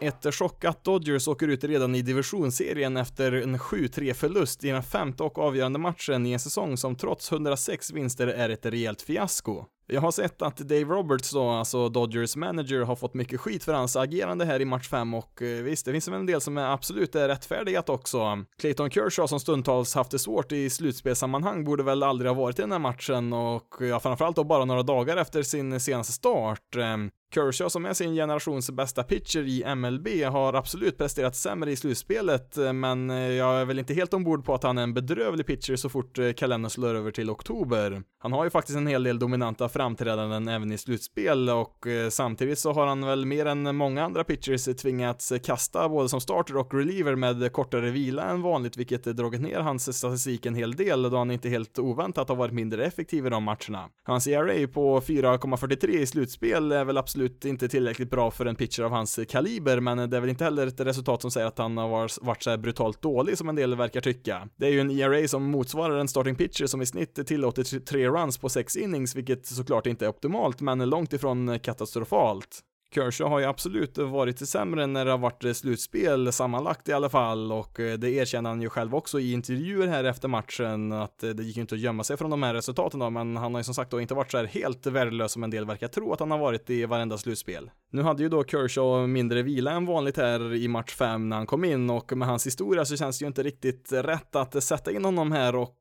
Ett chockat Dodgers åker ut redan i divisionsserien efter en 7-3 förlust i den femte och avgörande matchen i en säsong som trots 106 vinster är ett rejält fiasko. Jag har sett att Dave Roberts då, alltså Dodgers manager, har fått mycket skit för hans agerande här i match 5 och eh, visst, det finns en del som är absolut är rättfärdigat också. Clayton Kershaw som stundtals haft det svårt i slutspelssammanhang borde väl aldrig ha varit i den här matchen och ja, framförallt då bara några dagar efter sin senaste start. Ehm, Kershaw som är sin generations bästa pitcher i MLB har absolut presterat sämre i slutspelet, eh, men eh, jag är väl inte helt ombord på att han är en bedrövlig pitcher så fort eh, kalendern slår över till oktober. Han har ju faktiskt en hel del dominanta framträdanden även i slutspel och samtidigt så har han väl mer än många andra pitchers tvingats kasta både som starter och reliever med kortare vila än vanligt, vilket dragit ner hans statistik en hel del då han inte helt oväntat har varit mindre effektiv i de matcherna. Hans ERA på 4,43 i slutspel är väl absolut absolut inte tillräckligt bra för en pitcher av hans kaliber, men det är väl inte heller ett resultat som säger att han har varit så här brutalt dålig som en del verkar tycka. Det är ju en ERA som motsvarar en starting pitcher som i snitt tillåter tre runs på sex innings, vilket såklart inte är optimalt, men långt ifrån katastrofalt. Kershaw har ju absolut varit sämre när det har varit eh, slutspel sammanlagt i alla fall och eh, det erkänner han ju själv också i intervjuer här efter matchen att eh, det gick ju inte att gömma sig från de här resultaten då, men han har ju som sagt då inte varit så här helt värdelös som en del verkar tro att han har varit i varenda slutspel. Nu hade ju då Kershaw mindre vila än vanligt här i match 5 när han kom in och med hans historia så känns det ju inte riktigt rätt att sätta in honom här och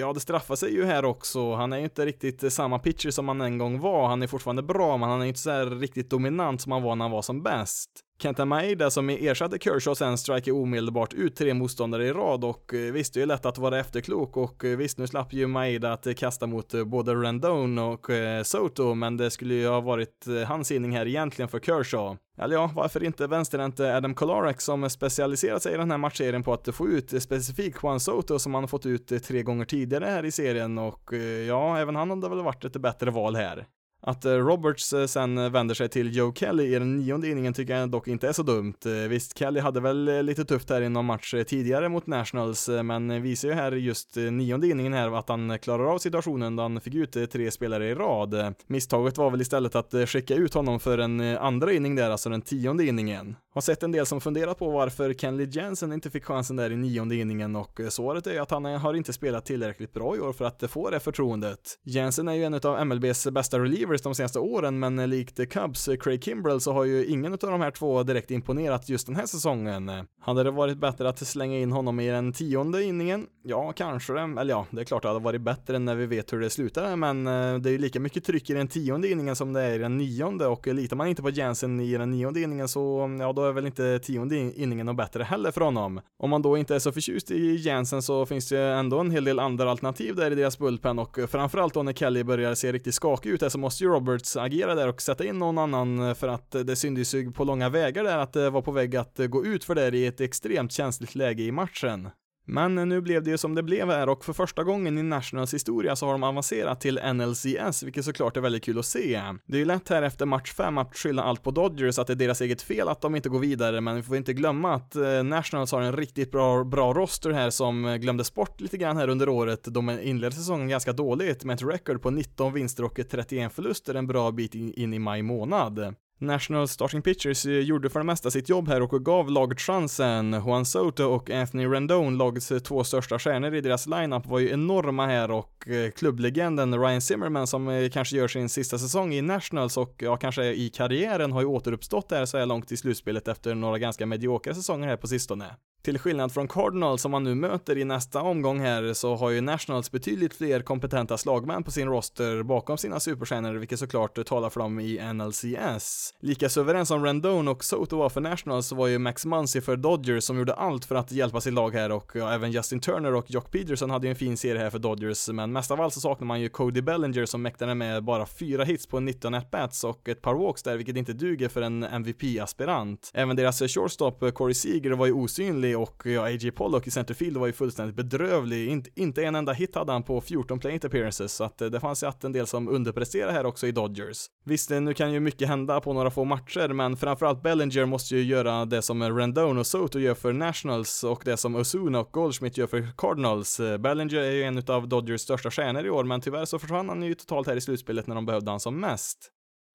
ja, det straffar sig ju här också. Han är ju inte riktigt samma pitcher som han en gång var. Han är fortfarande bra, men han är ju inte så här riktigt dominant som han var när han var som bäst. Kenta Maeda som ersatte Kershaw sen striker omedelbart ut tre motståndare i rad och eh, visste visst, det är lätt att vara efterklok och eh, visst, nu slapp ju Maeda att kasta mot eh, både Rendon och Soto, men det skulle ju ha varit hans inning här egentligen för Kershaw. Eller ja, varför inte vänsterhänte Adam Kolarek som specialiserat sig i den här matchserien på att få ut specifikt Juan Soto som han fått ut tre gånger tidigare här i serien och ja, även han hade väl varit ett bättre val här. Att eh, Roberts eh, sen eh, vänder sig till Joe Kelly i den nionde inningen tycker jag dock inte är så dumt. Visst, Kelly hade väl lite tufft här i någon match tidigare mot Nationals, men visar ju här just nionde inningen här att han klarar av situationen då han fick ut tre spelare i rad. Misstaget var väl istället att skicka ut honom för en andra inning där, alltså den tionde inningen. Har sett en del som funderat på varför Kenley Jensen inte fick chansen där i nionde inningen och eh, svaret är ju att han eh, har inte spelat tillräckligt bra i år för att eh, få det förtroendet. Jensen är ju en av MLBs bästa relievers de senaste åren, men likt Cubs Craig Kimbrell så har ju ingen av de här två direkt imponerat just den här säsongen. Hade det varit bättre att slänga in honom i den tionde inningen? Ja, kanske det. Eller ja, det är klart det hade varit bättre när vi vet hur det slutar, men det är ju lika mycket tryck i den tionde inningen som det är i den nionde och litar man inte på Jensen i den nionde inningen så, mm, ja, då är väl inte tionde inningen något bättre heller för honom. Om man då inte är så förtjust i Jensen så finns det ändå en hel del andra alternativ där i deras bullpen och framförallt då när Kelly börjar se riktigt skakig ut där så måste ju Roberts agera där och sätta in någon annan för att det syntes ju på långa vägar där att det var på väg att gå ut för det i ett extremt känsligt läge i matchen. Men nu blev det ju som det blev här och för första gången i Nationals historia så har de avancerat till NLCS, vilket såklart är väldigt kul att se. Det är ju lätt här efter match 5 att skylla allt på Dodgers, att det är deras eget fel att de inte går vidare, men vi får inte glömma att eh, Nationals har en riktigt bra, bra roster här som eh, glömdes bort lite grann här under året. De inledde säsongen ganska dåligt med ett record på 19 vinster och 31 förluster en bra bit in i maj månad. National Starting Pitchers gjorde för det mesta sitt jobb här och gav laget chansen. Juan Soto och Anthony Rendon, lagets två största stjärnor i deras lineup, var ju enorma här och eh, klubblegenden Ryan Zimmerman som eh, kanske gör sin sista säsong i Nationals och ja, kanske i karriären har ju återuppstått där så här långt i slutspelet efter några ganska mediokra säsonger här på sistone. Till skillnad från Cardinals som man nu möter i nästa omgång här så har ju Nationals betydligt fler kompetenta slagmän på sin roster bakom sina superstjärnor, vilket såklart talar för dem i NLCS. Lika suverän som Rendon och Soto var för Nationals så var ju Max Muncy för Dodgers som gjorde allt för att hjälpa sitt lag här och ja, även Justin Turner och Jock Peterson hade ju en fin serie här för Dodgers, men mest av allt så saknar man ju Cody Bellinger som mäktade med bara fyra hits på 19 at-bats och ett par walks där, vilket inte duger för en MVP-aspirant. Även deras shortstop Corey Seager var ju osynlig och ja, A.J. Pollock i centerfield var ju fullständigt bedrövlig. Inte, inte en enda hit hade han på 14 play appearances, så att eh, det fanns ju att en del som underpresterade här också i Dodgers. Visst, eh, nu kan ju mycket hända på några få matcher, men framförallt Bellinger måste ju göra det som Rendon och Soto gör för Nationals och det som Osuna och Goldschmidt gör för Cardinals. Eh, Bellinger är ju en av Dodgers största stjärnor i år, men tyvärr så försvann han ju totalt här i slutspelet när de behövde han som mest.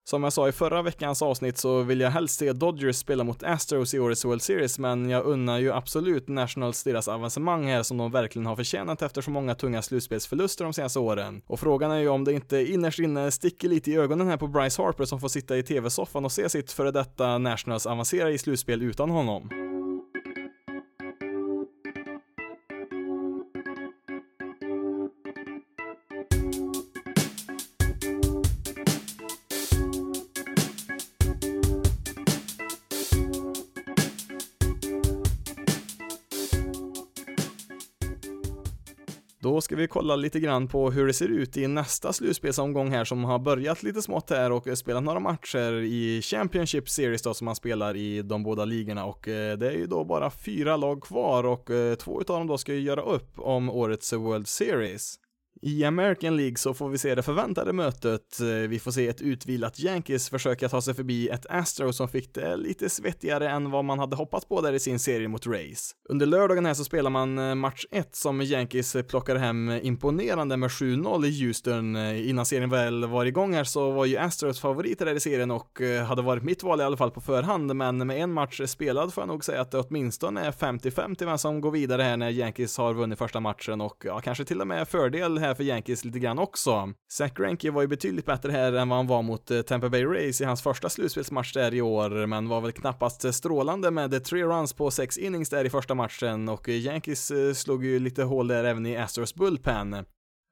Som jag sa i förra veckans avsnitt så vill jag helst se Dodgers spela mot Astros i årets World Series, men jag unnar ju absolut Nationals deras avancemang här som de verkligen har förtjänat efter så många tunga slutspelsförluster de senaste åren. Och frågan är ju om det inte innerst inne sticker lite i ögonen här på Bryce Harper som får sitta i tv-soffan och se sitt före detta Nationals avancera i slutspel utan honom. Då ska vi kolla lite grann på hur det ser ut i nästa slutspelsomgång här som har börjat lite smått här och spelat några matcher i Championship Series då som man spelar i de båda ligorna och eh, det är ju då bara fyra lag kvar och eh, två utav dem då ska ju göra upp om årets World Series. I American League så får vi se det förväntade mötet. Eh, vi får se ett utvilat Yankees försöka ta sig förbi ett Astro som fick det lite svettigare än vad man hade hoppats på där i sin serie mot Rays. Under lördagen här så spelar man eh, match 1 som Yankees eh, plockar hem imponerande med 7-0 i Houston. Innan serien väl var igång här så var ju Astros favoriter där i serien och hade varit mitt val i alla fall på förhand, men med en match spelad får jag nog säga att det åtminstone är 50-50 vem som går vidare här när Yankees har vunnit första matchen och ja, kanske till och med fördel här för Yankees lite grann också. Zach Greinke var ju betydligt bättre här än vad han var mot eh, Tampa Bay Rays i hans första slutspelsmatch där i år, men var väl knappast eh, strålande med eh, tre runs på sex innings där i första matchen och Yankees slog ju lite hål där även i Astros bullpen.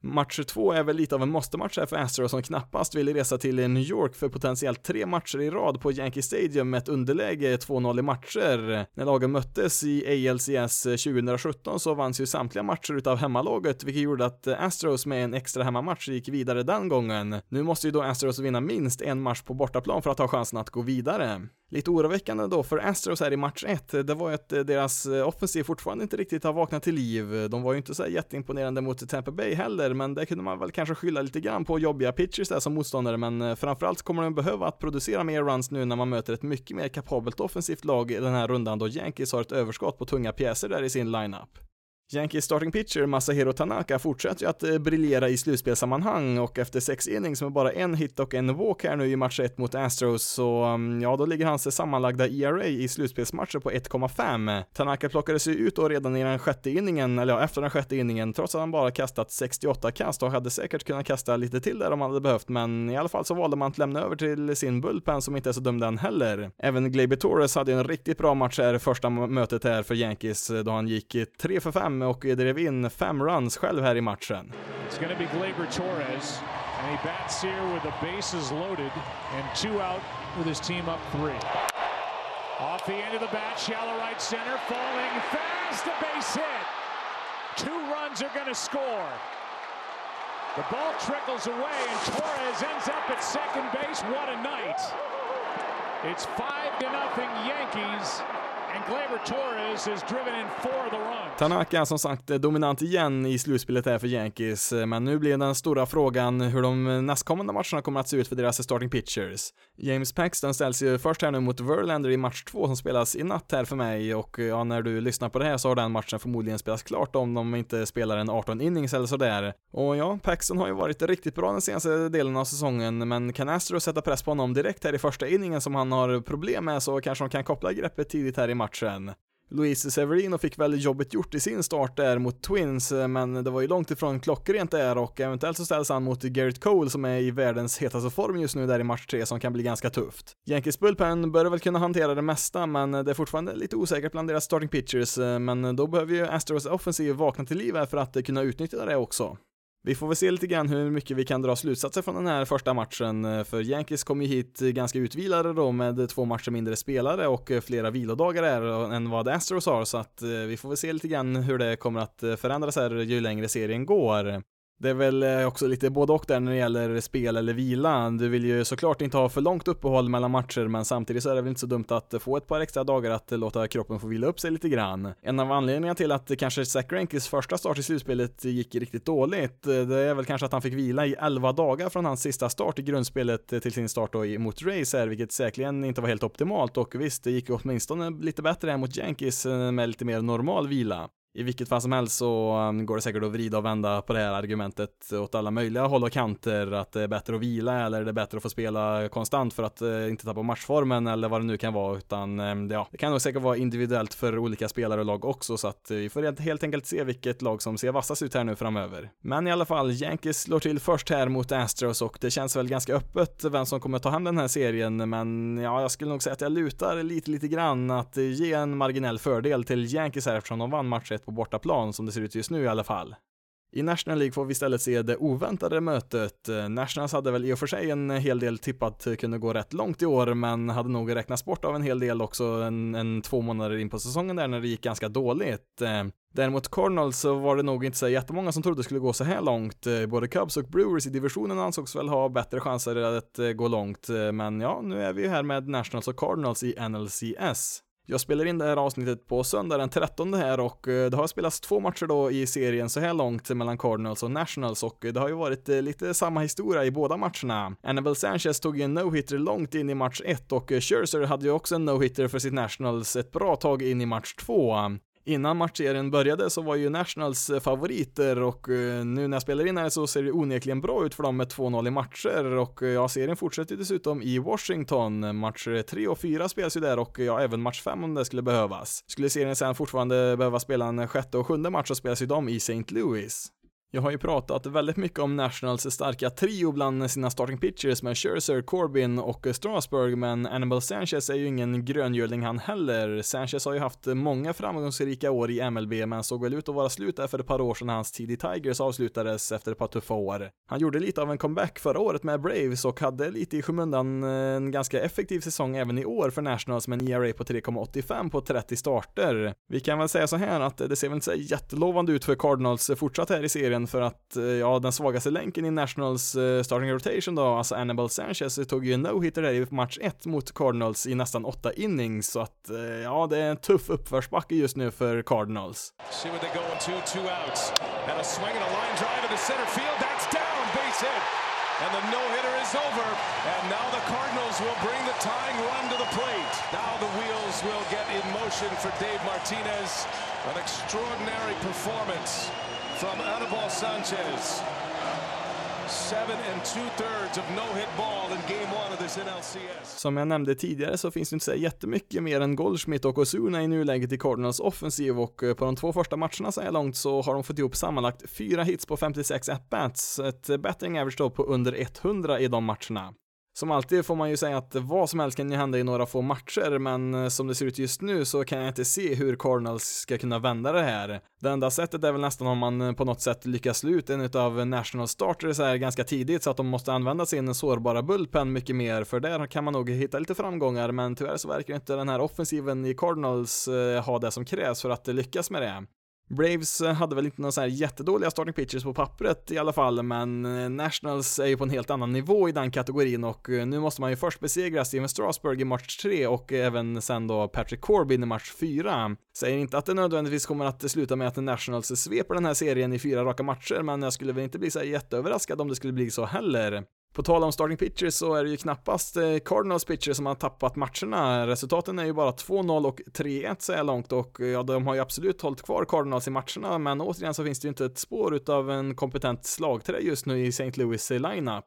Match 2 är väl lite av en måste-match här för Astros som knappast vill resa till New York för potentiellt tre matcher i rad på Yankee Stadium med ett underläge 2-0 i matcher. När lagen möttes i ALCS 2017 så vanns ju samtliga matcher utav hemmalaget, vilket gjorde att Astros med en extra hemmamatch gick vidare den gången. Nu måste ju då Astros vinna minst en match på bortaplan för att ha chansen att gå vidare. Lite oroväckande då för Astros här i match 1, det var ju att deras eh, offensiv fortfarande inte riktigt har vaknat till liv. De var ju inte så jätteimponerande mot Tampa Bay heller, men det kunde man väl kanske skylla lite grann på jobbiga pitchers där som motståndare, men eh, framförallt kommer de behöva att producera mer runs nu när man möter ett mycket mer kapabelt offensivt lag i den här rundan då Yankees har ett överskott på tunga pjäser där i sin lineup. Yankees starting pitcher Masahiro Tanaka fortsätter ju att eh, briljera i slutspelssammanhang och efter sex innings med bara en hit och en walk här nu i match 1 mot Astros så mm, ja, då ligger hans sammanlagda ERA i slutspelsmatcher på 1,5. Tanaka plockades ju ut då redan i den sjätte inningen, eller ja, efter den sjätte inningen, trots att han bara kastat 68 kast och hade säkert kunnat kasta lite till där om han hade behövt, men i alla fall så valde man att lämna över till sin bullpen som inte är så dum den heller. Även Gleyber Torres hade en riktigt bra match här första mötet här för Yankees eh, då han gick 3 för 5 och drev in fem runs själv här i matchen. It's gonna be Gleyber Torres and he bats here with the bases loaded and two out with his team up three. Off the end of the bat, shallow right center, falling fast, a base hit. Two runs are gonna score. The ball trickles away and Torres ends up at second base. What a night. It's five to nothing Yankees Tanaka är som sagt eh, dominant igen i slutspelet här för Yankees, eh, men nu blir den stora frågan hur de eh, nästkommande matcherna kommer att se ut för deras starting pitchers. James Paxton ställs ju först här nu mot Verlander i match två som spelas i natt här för mig och ja, när du lyssnar på det här så har den matchen förmodligen spelats klart om de inte spelar en 18 innings eller sådär. Och ja, Paxton har ju varit riktigt bra den senaste delen av säsongen, men kan Astro sätta press på honom direkt här i första inningen som han har problem med så kanske de kan koppla greppet tidigt här i matchen matchen. Luis Severino fick väl jobbet gjort i sin start där mot Twins, men det var ju långt ifrån klockrent där och eventuellt så ställs han mot Garrett Cole som är i världens hetaste form just nu där i match 3 som kan bli ganska tufft. Yankees bullpen bör väl kunna hantera det mesta, men det är fortfarande lite osäkert bland deras starting pitchers, men då behöver ju Astros offensiv vakna till liv här för att kunna utnyttja det också. Vi får väl se lite grann hur mycket vi kan dra slutsatser från den här första matchen, eh, för Yankees kom ju hit eh, ganska utvilade då med två matcher mindre spelare och eh, flera vilodagar är än vad Astros har, så att vi får väl se lite grann hur det kommer att förändras här ju längre serien går. Det är väl eh, också lite både och där när det gäller spel eller vila. Du vill ju såklart inte ha för långt uppehåll mellan matcher, men samtidigt så är det väl inte så dumt att få ett par extra dagar att låta kroppen få vila upp sig lite grann. En av anledningarna till att kanske Zach Rankis första start i slutspelet gick riktigt dåligt, eh, det är väl kanske att han fick vila i 11 dagar från hans sista start i grundspelet eh, till sin start då mot Rays här, vilket säkerligen inte var helt optimalt och visst, det gick åtminstone lite bättre än mot Yankees med lite mer normal vila. I vilket fall som helst så um, går det säkert att vrida och vända på det här argumentet åt alla möjliga håll och kanter, att det är bättre att vila eller det är bättre att få spela konstant för att eh, inte tappa matchformen eller vad det nu kan vara, utan ehm, ja, det kan nog säkert vara individuellt för olika spelare och lag också, så att eh, vi får helt enkelt se vilket lag som ser vassast ut här nu framöver. Men i alla fall, Yankees slår till först här mot Astros och det känns väl ganska öppet vem som kommer ta hem den här serien, men ja, jag skulle nog säga att jag lutar lite, lite grann att eh, ge en marginell fördel till Yankees här eftersom de vann match på bortaplan som det ser ut just nu i alla fall. I National League får vi istället se det oväntade mötet. Nationals hade väl i och för sig en hel del tippat kunde gå rätt långt i år, men hade nog räknats bort av en hel del också en, en två månader in på säsongen där när det gick ganska dåligt. Däremot Cardinals så var det nog inte så jättemånga som trodde det skulle gå så här långt. Både Cubs och Brewers i divisionen ansågs väl ha bättre chanser att gå långt, men ja, nu är vi ju här med Nationals och Cardinals i NLCS. Jag spelar in det här avsnittet på söndag den 13 här och eh, det har spelats två matcher då i serien så här långt mellan Cardinals och Nationals och eh, det har ju varit eh, lite samma historia i båda matcherna. Annabel Sanchez tog ju en no-hitter långt in i match 1 och Scherzer hade ju också en no-hitter för sitt Nationals ett bra tag in i match 2. Innan matchserien började så var ju Nationals eh, favoriter och eh, nu när jag spelar in här så ser det onekligen bra ut för dem med 2-0 i matcher och eh, ja, serien fortsätter dessutom i Washington. Match 3 och 4 spelas ju där och ja, även match 5 om det skulle behövas. Skulle serien sen fortfarande behöva spela en sjätte och sjunde match så spelas ju de i St. Louis. Jag har ju pratat väldigt mycket om Nationals starka trio bland sina starting pitchers med Scherzer, Corbin och Strasburg, men Annabel Sanchez är ju ingen gröngöling han heller. Sanchez har ju haft många framgångsrika år i MLB, men såg väl ut att vara slut där för ett par år sedan hans tid i Tigers avslutades efter ett par tuffa år. Han gjorde lite av en comeback förra året med Braves och hade lite i skymundan en ganska effektiv säsong även i år för Nationals med en ERA på 3,85 på 30 starter. Vi kan väl säga så här att det ser väl inte så jättelovande ut för Cardinals fortsatt här i serien igen för att, eh, ja, den svagaste länken i Nationals uh, starting rotation då, alltså Annabelle Sanchez, tog ju en no-hitter där i match 1 mot Cardinals i nästan åtta innings, så att, uh, ja, det är en tuff uppförsbacke just nu för Cardinals. See what they go in two, two outs, and a swing and a line drive into center field, that's down, base hit. And the no-hitter is over, and now the Cardinals will bring the tying run to the plate. Now the wheels will get in motion for Dave Martinez. An extraordinary performance from Anibal Sanchez. Seven and two thirds of no-hit ball in game one of this NLCS. Som jag nämnde tidigare så finns det inte så jättemycket mer än Goldschmidt och Osuna i nuläget i Cardinals offensiv och eh, på de två första matcherna så här långt så har de fått ihop sammanlagt fyra hits på 56 at-bats, ett betting average då på under 100 i de matcherna. Som alltid får man ju säga att vad som helst kan ju hända i några få matcher, men eh, som det ser ut just nu så kan jag inte se hur Cardinals ska kunna vända det här. Det enda sättet är väl nästan om man eh, på något sätt lyckas slå ut en utav National Starters här ganska tidigt så att de måste använda sin sårbara bullpen mycket mer, för där kan man nog hitta lite framgångar, men tyvärr så verkar inte den här offensiven i Cardinals eh, ha det som krävs för att lyckas med det. Braves eh, hade väl inte några så här jättedåliga starting pitchers på pappret i alla fall, men eh, Nationals är ju på en helt annan nivå i den kategorin och eh, nu måste man ju först besegra Steven Strasburg i match 3 och även sen då Patrick Corbin i match 4. Säger inte att det nödvändigtvis kommer att sluta med att Nationals sveper den här serien i fyra raka matcher, men jag skulle väl inte bli så jätteöverraskad om det skulle bli så heller. På tal om starting pitchers så är det ju knappast eh, Cardinals pitchers som har tappat matcherna. Resultaten är ju bara 2-0 och 3-1 så här långt och ja, de har ju absolut hållit kvar Cardinals i matcherna, men återigen så finns det ju inte ett spår utav en kompetent slagträ just nu i St. Louis lineup.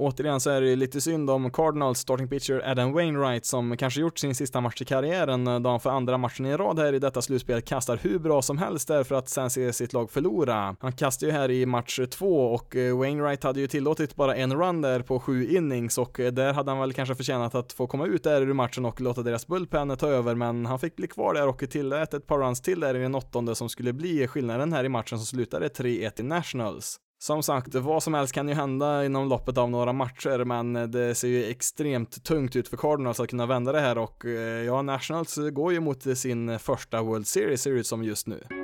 Återigen så är det lite synd om Cardinals starting pitcher Adam Wainwright som kanske gjort sin sista match i karriären eh, då han för andra matchen i rad här i detta slutspel kastar hur bra som helst där för att sen se sitt lag förlora. Han kastar ju här i match två och eh, Wainwright hade ju tillåtit bara en run där på sju innings och eh, där hade han väl kanske förtjänat att få komma ut där ur matchen och låta deras bullpen ta över men han fick bli kvar där och tillät ett par runs till där i den åttonde som skulle bli skillnaden här i matchen som slutade 3-1 i Nationals. Som sagt, vad som helst kan ju hända inom loppet av några matcher, men det ser ju extremt tungt ut för Cardinals att kunna vända det här och eh, ja, Nationals går ju mot sin första World Series ser det ut som just nu.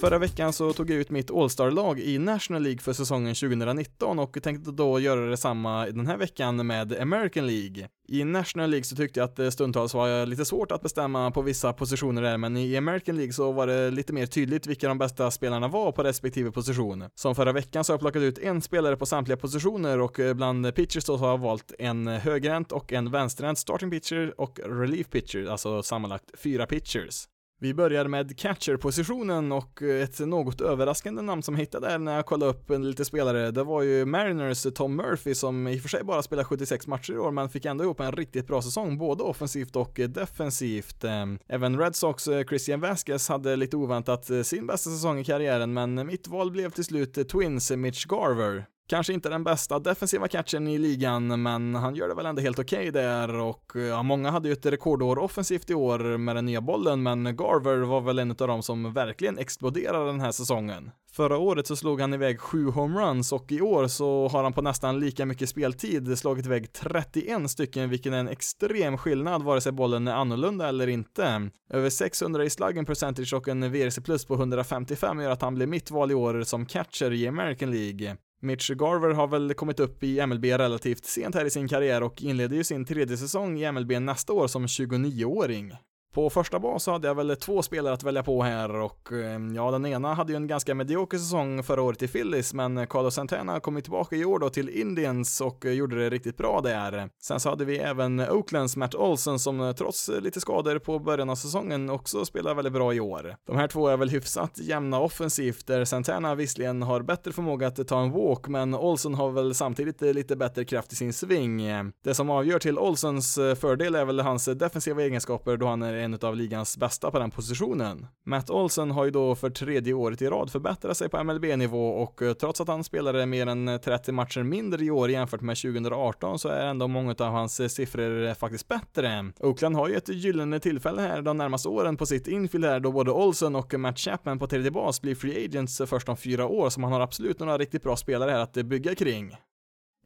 Förra veckan så tog jag ut mitt All-Star-lag i National League för säsongen 2019 och tänkte då göra detsamma den här veckan med American League. I National League så tyckte jag att det stundtals var lite svårt att bestämma på vissa positioner där, men i American League så var det lite mer tydligt vilka de bästa spelarna var på respektive position. Som förra veckan så har jag plockat ut en spelare på samtliga positioner och eh, bland pitchers då så har jag valt en högerhänt och en vänsterhänt starting pitcher och relief pitcher, alltså sammanlagt fyra pitchers. Vi börjar med catcher-positionen och ett något överraskande namn som jag hittade där när jag kollade upp en lite spelare, det var ju Mariners Tom Murphy som i och för sig bara spelar 76 matcher i år men fick ändå ihop en riktigt bra säsong, både offensivt och defensivt. Eh, även Red Sox eh, Christian Vasquez hade lite oväntat eh, sin bästa säsong i karriären men mitt val blev till slut Twins Mitch Garver. Kanske inte den bästa defensiva catchen i ligan, men han gör det väl ändå helt okej okay där och ja, många hade ju ett rekordår offensivt i år med den nya bollen, men Garver var väl en av dem som verkligen exploderade den här säsongen. Förra året så slog han iväg sju homeruns och i år så har han på nästan lika mycket speltid slagit iväg 31 stycken, vilket är en extrem skillnad vare sig bollen är annorlunda eller inte. Över 600 i slugging percentage och en VRC plus på 155 gör att han blir mitt val i år som catcher i American League. Mitch Garver har väl kommit upp i MLB relativt sent här i sin karriär och inleder ju sin tredje säsong i MLB nästa år som 29-åring. På första bas så hade jag väl två spelare att välja på här och ehm, ja, den ena hade ju en ganska medioker säsong förra året i Phillies, men Carlos Santana kom ju tillbaka i år då till Indians och gjorde det riktigt bra där. Sen så hade vi även Oaklands Matt Olsen som trots lite skador på början av säsongen också spelar väldigt bra i år. De här två är väl hyfsat jämna offensivt där Santana visserligen har bättre förmåga att ta en walk, men Olsen har väl samtidigt lite bättre kraft i sin sving. Det som avgör till Olsens fördel är väl hans defensiva egenskaper då han är en av ligans bästa på den positionen. Matt Olsen har ju då för tredje året i rad förbättrat sig på MLB-nivå och eh, trots att han spelade mer än eh, 30 matcher mindre i år jämfört med 2018 så är ändå många av hans eh, siffror faktiskt bättre. Oakland har ju ett gyllene tillfälle här de närmaste åren på sitt infield här då både Olsen och Matt Chapman på tredje bas blir free agents först om fyra år så man har absolut några riktigt bra spelare här att bygga kring.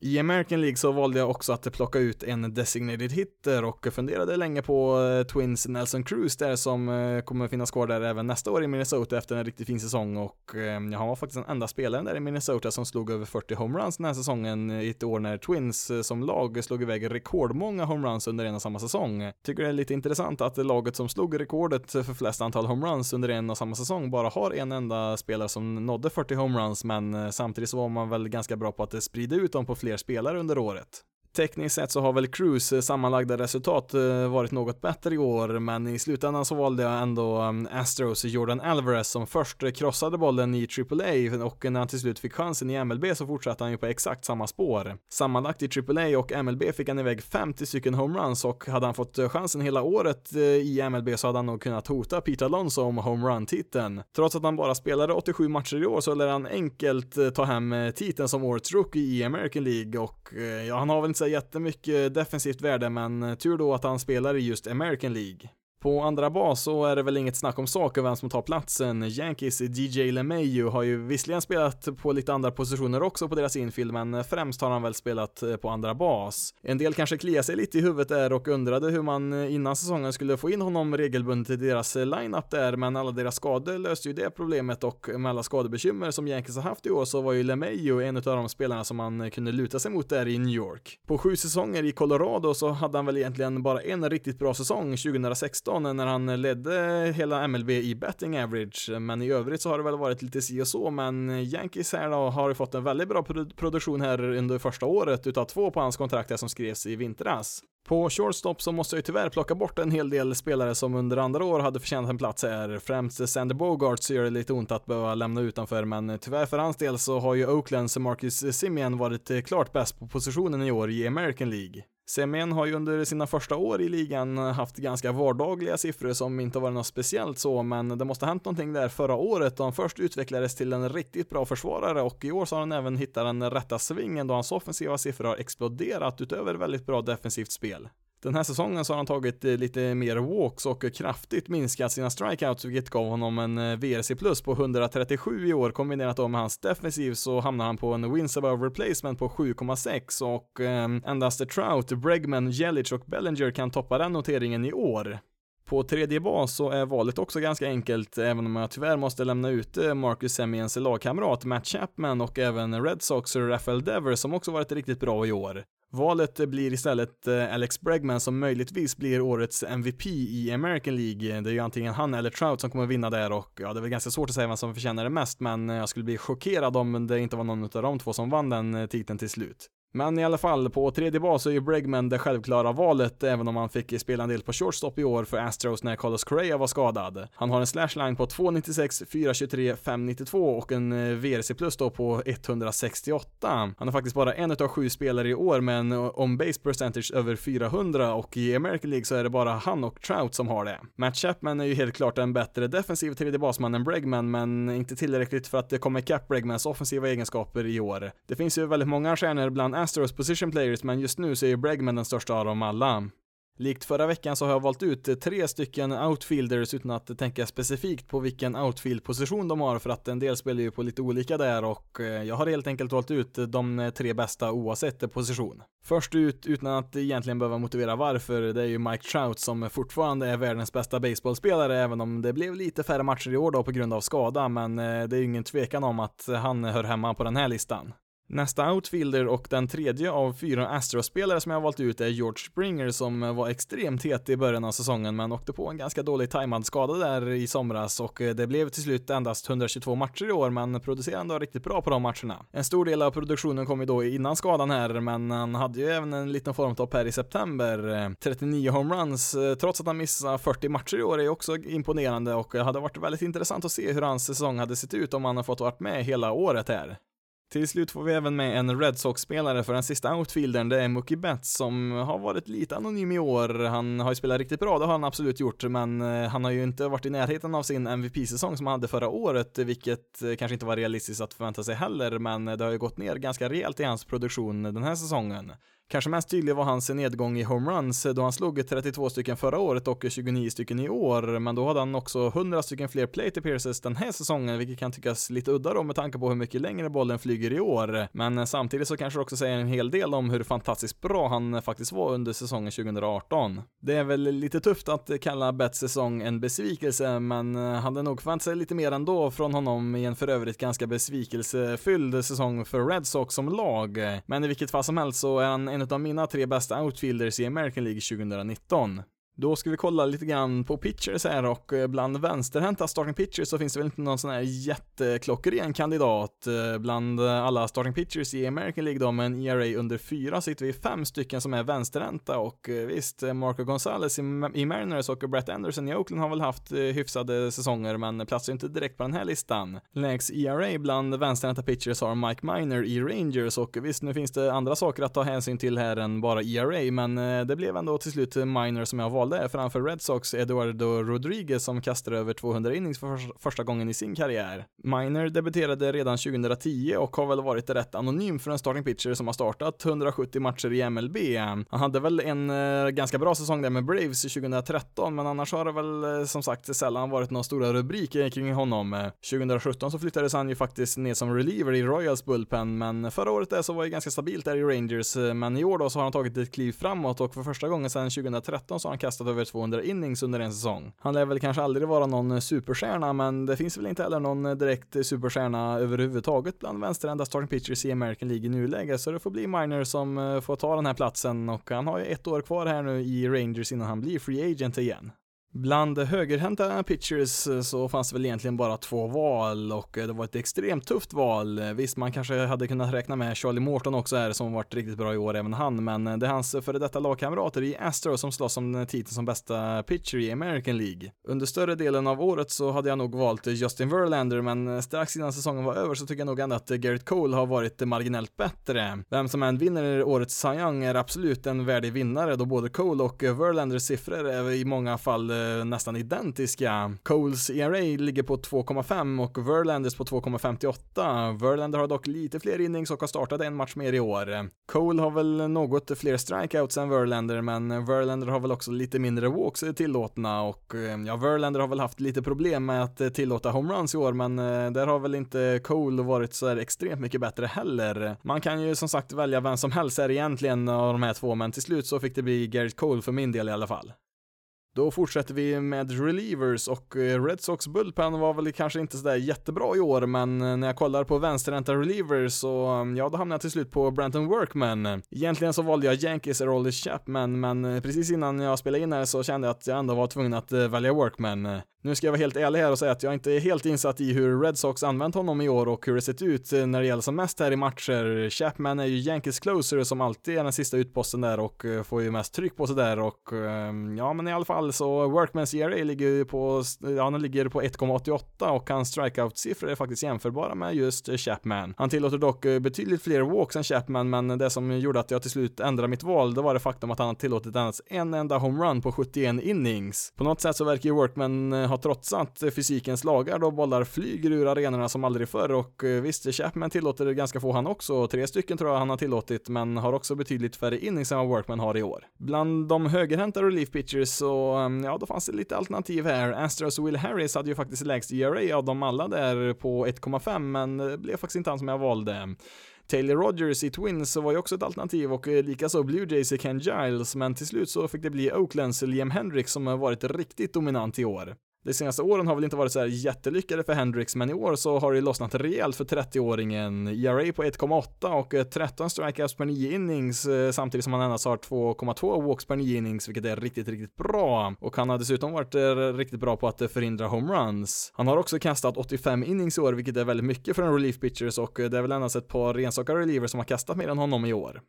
I American League så valde jag också att plocka ut en designated hitter och funderade länge på eh, Twins Nelson Cruz där som eh, kommer finnas kvar där även nästa år i Minnesota efter en riktigt fin säsong och eh, ja, han var faktiskt den enda spelaren där i Minnesota som slog över 40 homeruns den här säsongen i ett år när Twins som lag slog iväg rekordmånga homeruns under en och samma säsong. Tycker det är lite intressant att laget som slog rekordet för flest antal homeruns under en och samma säsong bara har en enda spelare som nådde 40 homeruns men samtidigt så var man väl ganska bra på att sprida ut dem på fler spelare under året. Tekniskt sett så har väl Cruise sammanlagda resultat eh, varit något bättre i år, men i slutändan så valde jag ändå um, Astros Jordan Alvarez som först krossade bollen i AAA och när han till slut fick chansen i MLB så fortsatte han ju på exakt samma spår. Sammanlagt i AAA och MLB fick han iväg 50 stycken homeruns och hade han fått eh, chansen hela året eh, i MLB så hade han nog kunnat hota Peter Alonso om homerun-titeln. Trots att han bara spelade 87 matcher i år så lär han enkelt ta hem titeln som årets rookie i American League och ja, han har väl inte så jättemycket defensivt värde, men eh, tur då att han spelar i just American League. På andra bas så är det väl inget snack om saker vem som tar platsen. Yankees DJ LeMayu har ju visserligen spelat på lite andra positioner också på deras infield, men främst har han väl spelat eh, på andra bas. En del kanske kliar sig lite i huvudet där och undrade hur man eh, innan säsongen skulle få in honom regelbundet i deras eh, lineup där, men alla deras skador löste ju det problemet och med alla skadebekymmer som Yankees har haft i år så var ju LeMayu en av de spelarna som man kunde luta sig mot där i New York. På sju säsonger i Colorado så hade han väl egentligen bara en riktigt bra säsong 2016 2019 när han ledde hela MLB i betting average, men i övrigt så har det väl varit lite si och så, men Yankees här då har ju fått en väldigt bra produktion här under första året utav två på hans kontrakt som skrevs i vintras. På shortstop så måste jag ju tyvärr plocka bort en hel del spelare som under andra år hade förtjänat en plats här. Främst Sander Bogarts gör det lite ont att behöva lämna utanför, men tyvärr för hans del så har ju Oaklands Marcus Simeon varit klart bäst på positionen i år i American League. Semien har ju under sina första år i ligan haft ganska vardagliga siffror som inte varit något speciellt så, men det måste ha hänt någonting där förra året då han först utvecklades till en riktigt bra försvarare och i år så har han även hittat den rätta svingen då hans offensiva siffror har exploderat utöver väldigt bra defensivt spel. Den här säsongen så har han tagit eh, lite mer walks och kraftigt minskat sina strikeouts, vilket gav honom en eh, VRC plus på 137 i år. Kombinerat då med hans defensiv så hamnar han på en wins above replacement på 7,6 och eh, endast Trout, Bregman, Jelic och Bellinger kan toppa den noteringen i år. På tredje bas så är valet också ganska enkelt, även om jag tyvärr måste lämna ut eh, Marcus Semiens lagkamrat Matt Chapman och även Red Sox Rafael Dever som också varit riktigt bra i år. Valet blir istället eh, Alex Bregman som möjligtvis blir årets MVP i American League. Det är ju antingen han eller Trout som kommer vinna där och ja, det är väl ganska svårt att säga vem som förtjänar det mest, men eh, jag skulle bli chockerad om det inte var någon av de två som vann den eh, titeln till slut. Men i alla fall, på tredje bas är ju Bregman det självklara valet, även om han fick spela en del på shortstop i år för Astros när Carlos Correa var skadad. Han har en slashline på 2,96, 4,23, 5,92 och en eh, VRC plus då på 168. Han är faktiskt bara en av sju spelare i år med en on-base percentage över 400 och i American League så är det bara han och Trout som har det. Matt Chapman är ju helt klart en bättre defensiv tredje basman än Bregman, men inte tillräckligt för att det kommer ikapp Bregmans offensiva egenskaper i år. Det finns ju väldigt många stjärnor bland Astros position players, men just nu så är ju Bregman den största av dem alla. Likt förra veckan så har jag valt ut tre stycken outfielders utan att tänka specifikt på vilken outfield-position de har för att en del spelar ju på lite olika där och eh, jag har helt enkelt valt ut de tre bästa oavsett position. Först ut, utan att egentligen behöva motivera varför, det är ju Mike Trout som fortfarande är världens bästa baseballspelare även om det blev lite färre matcher i år då på grund av skada men eh, det är ju ingen tvekan om att han hör hemma på den här listan. Nästa outfielder och den tredje av fyra Astros-spelare som jag valt ut är George Springer som var extremt het i början av säsongen men åkte på en ganska dålig tajmad skada där i somras och eh, det blev till slut endast 122 matcher i år men producerade ändå riktigt bra på de matcherna. En stor del av produktionen kom ju då innan skadan här men han hade ju även en liten formtopp här i september. 39 homeruns eh, trots att han missade 40 matcher i år är också imponerande och det hade varit väldigt intressant att se hur hans säsong hade sett ut om han hade fått varit med hela året här. Till slut får vi även med en Red Sox-spelare för den sista outfieldern, det är Mookie Betts som har varit lite anonym i år. Han har ju spelat riktigt bra, det har han absolut gjort, men eh, han har ju inte varit i närheten av sin MVP-säsong som han hade förra året, vilket eh, kanske inte var realistiskt att förvänta sig heller, men det har ju gått ner ganska rejält i hans produktion den här säsongen. Kanske mest tydlig var hans nedgång i homeruns då han slog 32 stycken förra året och 29 stycken i år, men då hade han också 100 stycken fler plate appearances den här säsongen, vilket kan tyckas lite udda då med tanke på hur mycket längre bollen flyger i år. Men samtidigt så kanske det också säger en hel del om hur fantastiskt bra han faktiskt var under säsongen 2018. Det är väl lite tufft att kalla Betts säsong en besvikelse, men hade nog förväntat sig lite mer ändå från honom i en för övrigt ganska besvikelsefylld säsong för Red Sox som lag. Men i vilket fall som helst så är han en av mina tre bästa outfielders i American League 2019. Då ska vi kolla lite grann på pitchers här och eh, bland vänsterhänta starting pitchers så finns det väl inte någon sån här jätteklockren kandidat. Eh, bland alla starting pitchers i American League då med en ERA under fyra sitter vi fem stycken som är vänsterhänta och eh, visst, Marco Gonzales i Mariners och Brett Anderson i Oakland har väl haft hyfsade säsonger men platsar inte direkt på den här listan. Lägst ERA bland vänsterhänta pitchers har Mike Miner i Rangers och visst, nu finns det andra saker att ta hänsyn till här än bara ERA men det blev ändå till slut Miner som jag valde valde framför Red Sox Eduardo Rodriguez som kastade över 200 innings för första gången i sin karriär. Miner debuterade redan 2010 och har väl varit rätt anonym för en starting pitcher som har startat 170 matcher i MLB. Han hade väl en eh, ganska bra säsong där med Braves 2013, men annars har det väl eh, som sagt sällan varit några stora rubriker kring honom. 2017 så flyttades han ju faktiskt ner som reliever i Royals Bullpen, men förra året där så var det ganska stabilt där i Rangers, eh, men i år då så har han tagit ett kliv framåt och för första gången sedan 2013 så har han kastat kastat över 200 innings under en säsong. Han lär väl kanske aldrig vara någon superstjärna, men det finns väl inte heller någon direkt superstjärna överhuvudtaget bland vänsterända starting pitchers i American League i nuläget, så det får bli Miner som eh, får ta den här platsen och han har ju ett år kvar här nu i Rangers innan han blir free agent igen. Bland högerhänta pitchers eh, så fanns det väl egentligen bara två val och eh, det var ett extremt tufft val. Eh, visst, man kanske hade kunnat räkna med Charlie Morton också här som varit riktigt bra i år, även han, men det är hans före detta lagkamrater i Astro som slåss om titeln som bästa pitcher i American League. Under större delen av året så hade jag nog valt Justin Verlander, men strax innan säsongen var över så tycker jag nog ändå att Garrett Cole har varit marginellt bättre. Vem som än vinner årets Cy Young är absolut en värdig vinnare då både Cole och Verlanders siffror är i många fall Eh, nästan identiska. Coles ERA ligger på 2,5 och Verlanders på 2,58. Verlander har dock lite fler innings och har startat en match mer i år. Cole har väl något fler strikeouts än Verlander, men Verlander har väl också lite mindre walks tillåtna och eh, ja, Verlander har väl haft lite problem med att tillåta homeruns i år, men eh, där har väl inte Cole varit så extremt mycket bättre heller. Man kan ju som sagt välja vem som helst här egentligen av de här två, men till slut så fick det bli Garrett Cole för min del i alla fall. Då fortsätter vi med relievers och eh, Red Sox Bullpen var väl kanske inte sådär jättebra i år, men eh, när jag kollar på vänsterhänta relievers så, mm, ja, då hamnade jag till slut på Branton Workman. Egentligen så valde jag Yankees Rolly Chapman, men eh, precis innan jag spelade in här så kände jag att jag ändå var tvungen att välja Workman. Nu ska jag vara helt ärlig här och säga att jag inte är helt insatt i hur Red Sox använt honom i år och hur det sett ut när det gäller som mest här i matcher. Chapman är ju Yankees closer som alltid är den sista utposten där och får ju mest tryck på sig där och ja, men i alla fall så Workmans ERA ligger ju på, ja, han ligger på 1,88 och hans strikeout-siffror är faktiskt jämförbara med just Chapman. Han tillåter dock eh, betydligt fler walks än Chapman, men det som gjorde att jag till slut ändrade mitt val, det var det faktum att han har tillåtit endast en enda homerun på 71 innings. På något sätt så verkar ju Workman eh, ha trotsat eh, fysikens lagar då bollar flyger ur arenorna som aldrig förr och visst, Chapman tillåter ganska få han också, tre stycken tror jag han har tillåtit, men har också betydligt färre innings än vad Workman har i år. Bland de högerhänta relief pitchers så, Ehm, ja, då fanns det lite alternativ här. Astros Will Harris hade ju faktiskt lägst ERA av dem alla där på 1,5, men det blev faktiskt inte han som jag valde. Taylor Rogers i Twins var ju också ett alternativ och eh, likaså Blue Jays i Ken Giles, men till slut så fick det bli Oaklands Liam Hendricks som har varit riktigt dominant i år. De senaste åren har väl inte varit så här jättelyckade för Hendrix, men i år så har det lossnat rejält för 30-åringen. ERA på 1,8 och eh, 13 strikeouts per 9 innings eh, samtidigt som han endast har 2,2 walks per 9 innings, vilket är riktigt, riktigt bra. Och han har dessutom varit eh, riktigt bra på att förhindra homeruns. Han har också kastat 85 innings i år, vilket är väldigt mycket för en relief pitchers och det är väl endast ett par enstaka relievers som har kastat mer än honom i år.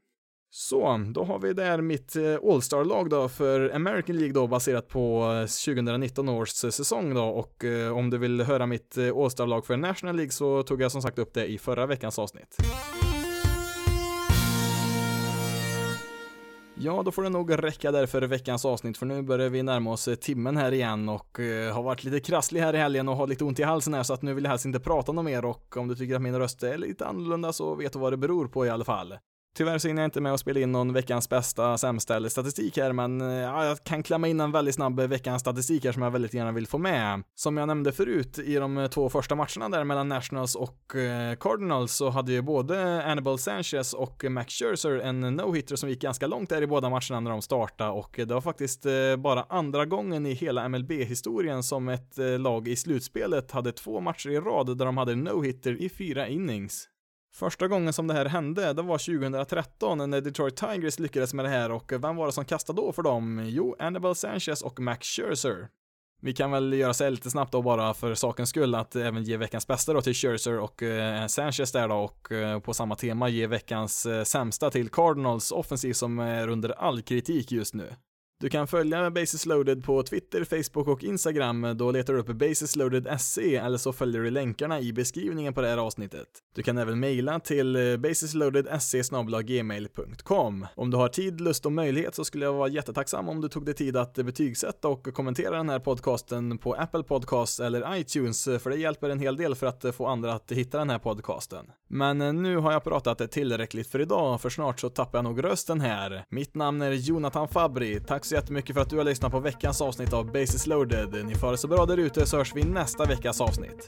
Så, då har vi där mitt eh, All-Star-lag då för American League då baserat på eh, 2019 års eh, säsong då och om du vill höra mitt All-Star-lag för National League så tog jag som sagt upp det i förra veckans avsnitt. Ja, då får det nog räcka där för veckans avsnitt, för nu börjar vi närma oss timmen här igen och uh, har varit lite krasslig här i helgen och har lite ont i halsen här, så att nu vill jag helst inte prata något mer och om du tycker att min röst är lite annorlunda så vet du vad det beror på i alla fall. Tyvärr så hinner jag inte med att spela in någon veckans bästa, sämsta eller statistik här, men eh, ja, jag kan klämma in en väldigt snabb veckans statistik här som jag väldigt gärna vill få med. Som jag nämnde förut i de eh, två första matcherna där mellan Nationals och eh, Cardinals så hade ju både Annabelle Sanchez och Max Scherzer en no-hitter som gick ganska långt där i båda matcherna när de startade och det var faktiskt bara andra gången i hela MLB-historien som ett lag i slutspelet hade två matcher i rad där de hade no-hitter i fyra innings. Första gången som det här hände, det var 2013 när Detroit Tigers lyckades med det här och vem var det som kastade då för dem? Jo, Annabelle Sanchez och Max Scherzer. Vi kan väl göra sig lite snabbt då bara för sakens skull att även ge veckans bästa då till Scherzer och eh, Sanchez där då och eh, på samma tema ge veckans eh, sämsta till Cardinals offensiv som är under all kritik just nu. Du kan följa Basis Loaded på Twitter, Facebook och Instagram. Då letar du upp BasisLoaded-SE, eller så följer du länkarna i beskrivningen på det här avsnittet. Du kan även mejla till eh, basisloadedse gmail.com. Om du har tid, lust och möjlighet så skulle jag vara jättetacksam om du tog dig tid att eh, betygsätta och kommentera den här podcasten på Apple Podcasts eller iTunes, eh, för det hjälper en hel del för att få andra att hitta den här podcasten. Men eh, nu har jag pratat tillräckligt för idag, för snart så tappar jag nog rösten här. Mitt namn är Jonathan Fabri. Tack så jättemycket för att du har lyssnat på veckans avsnitt av Basis loaded. Ni får det så bra där ute så hörs vi nästa veckas avsnitt.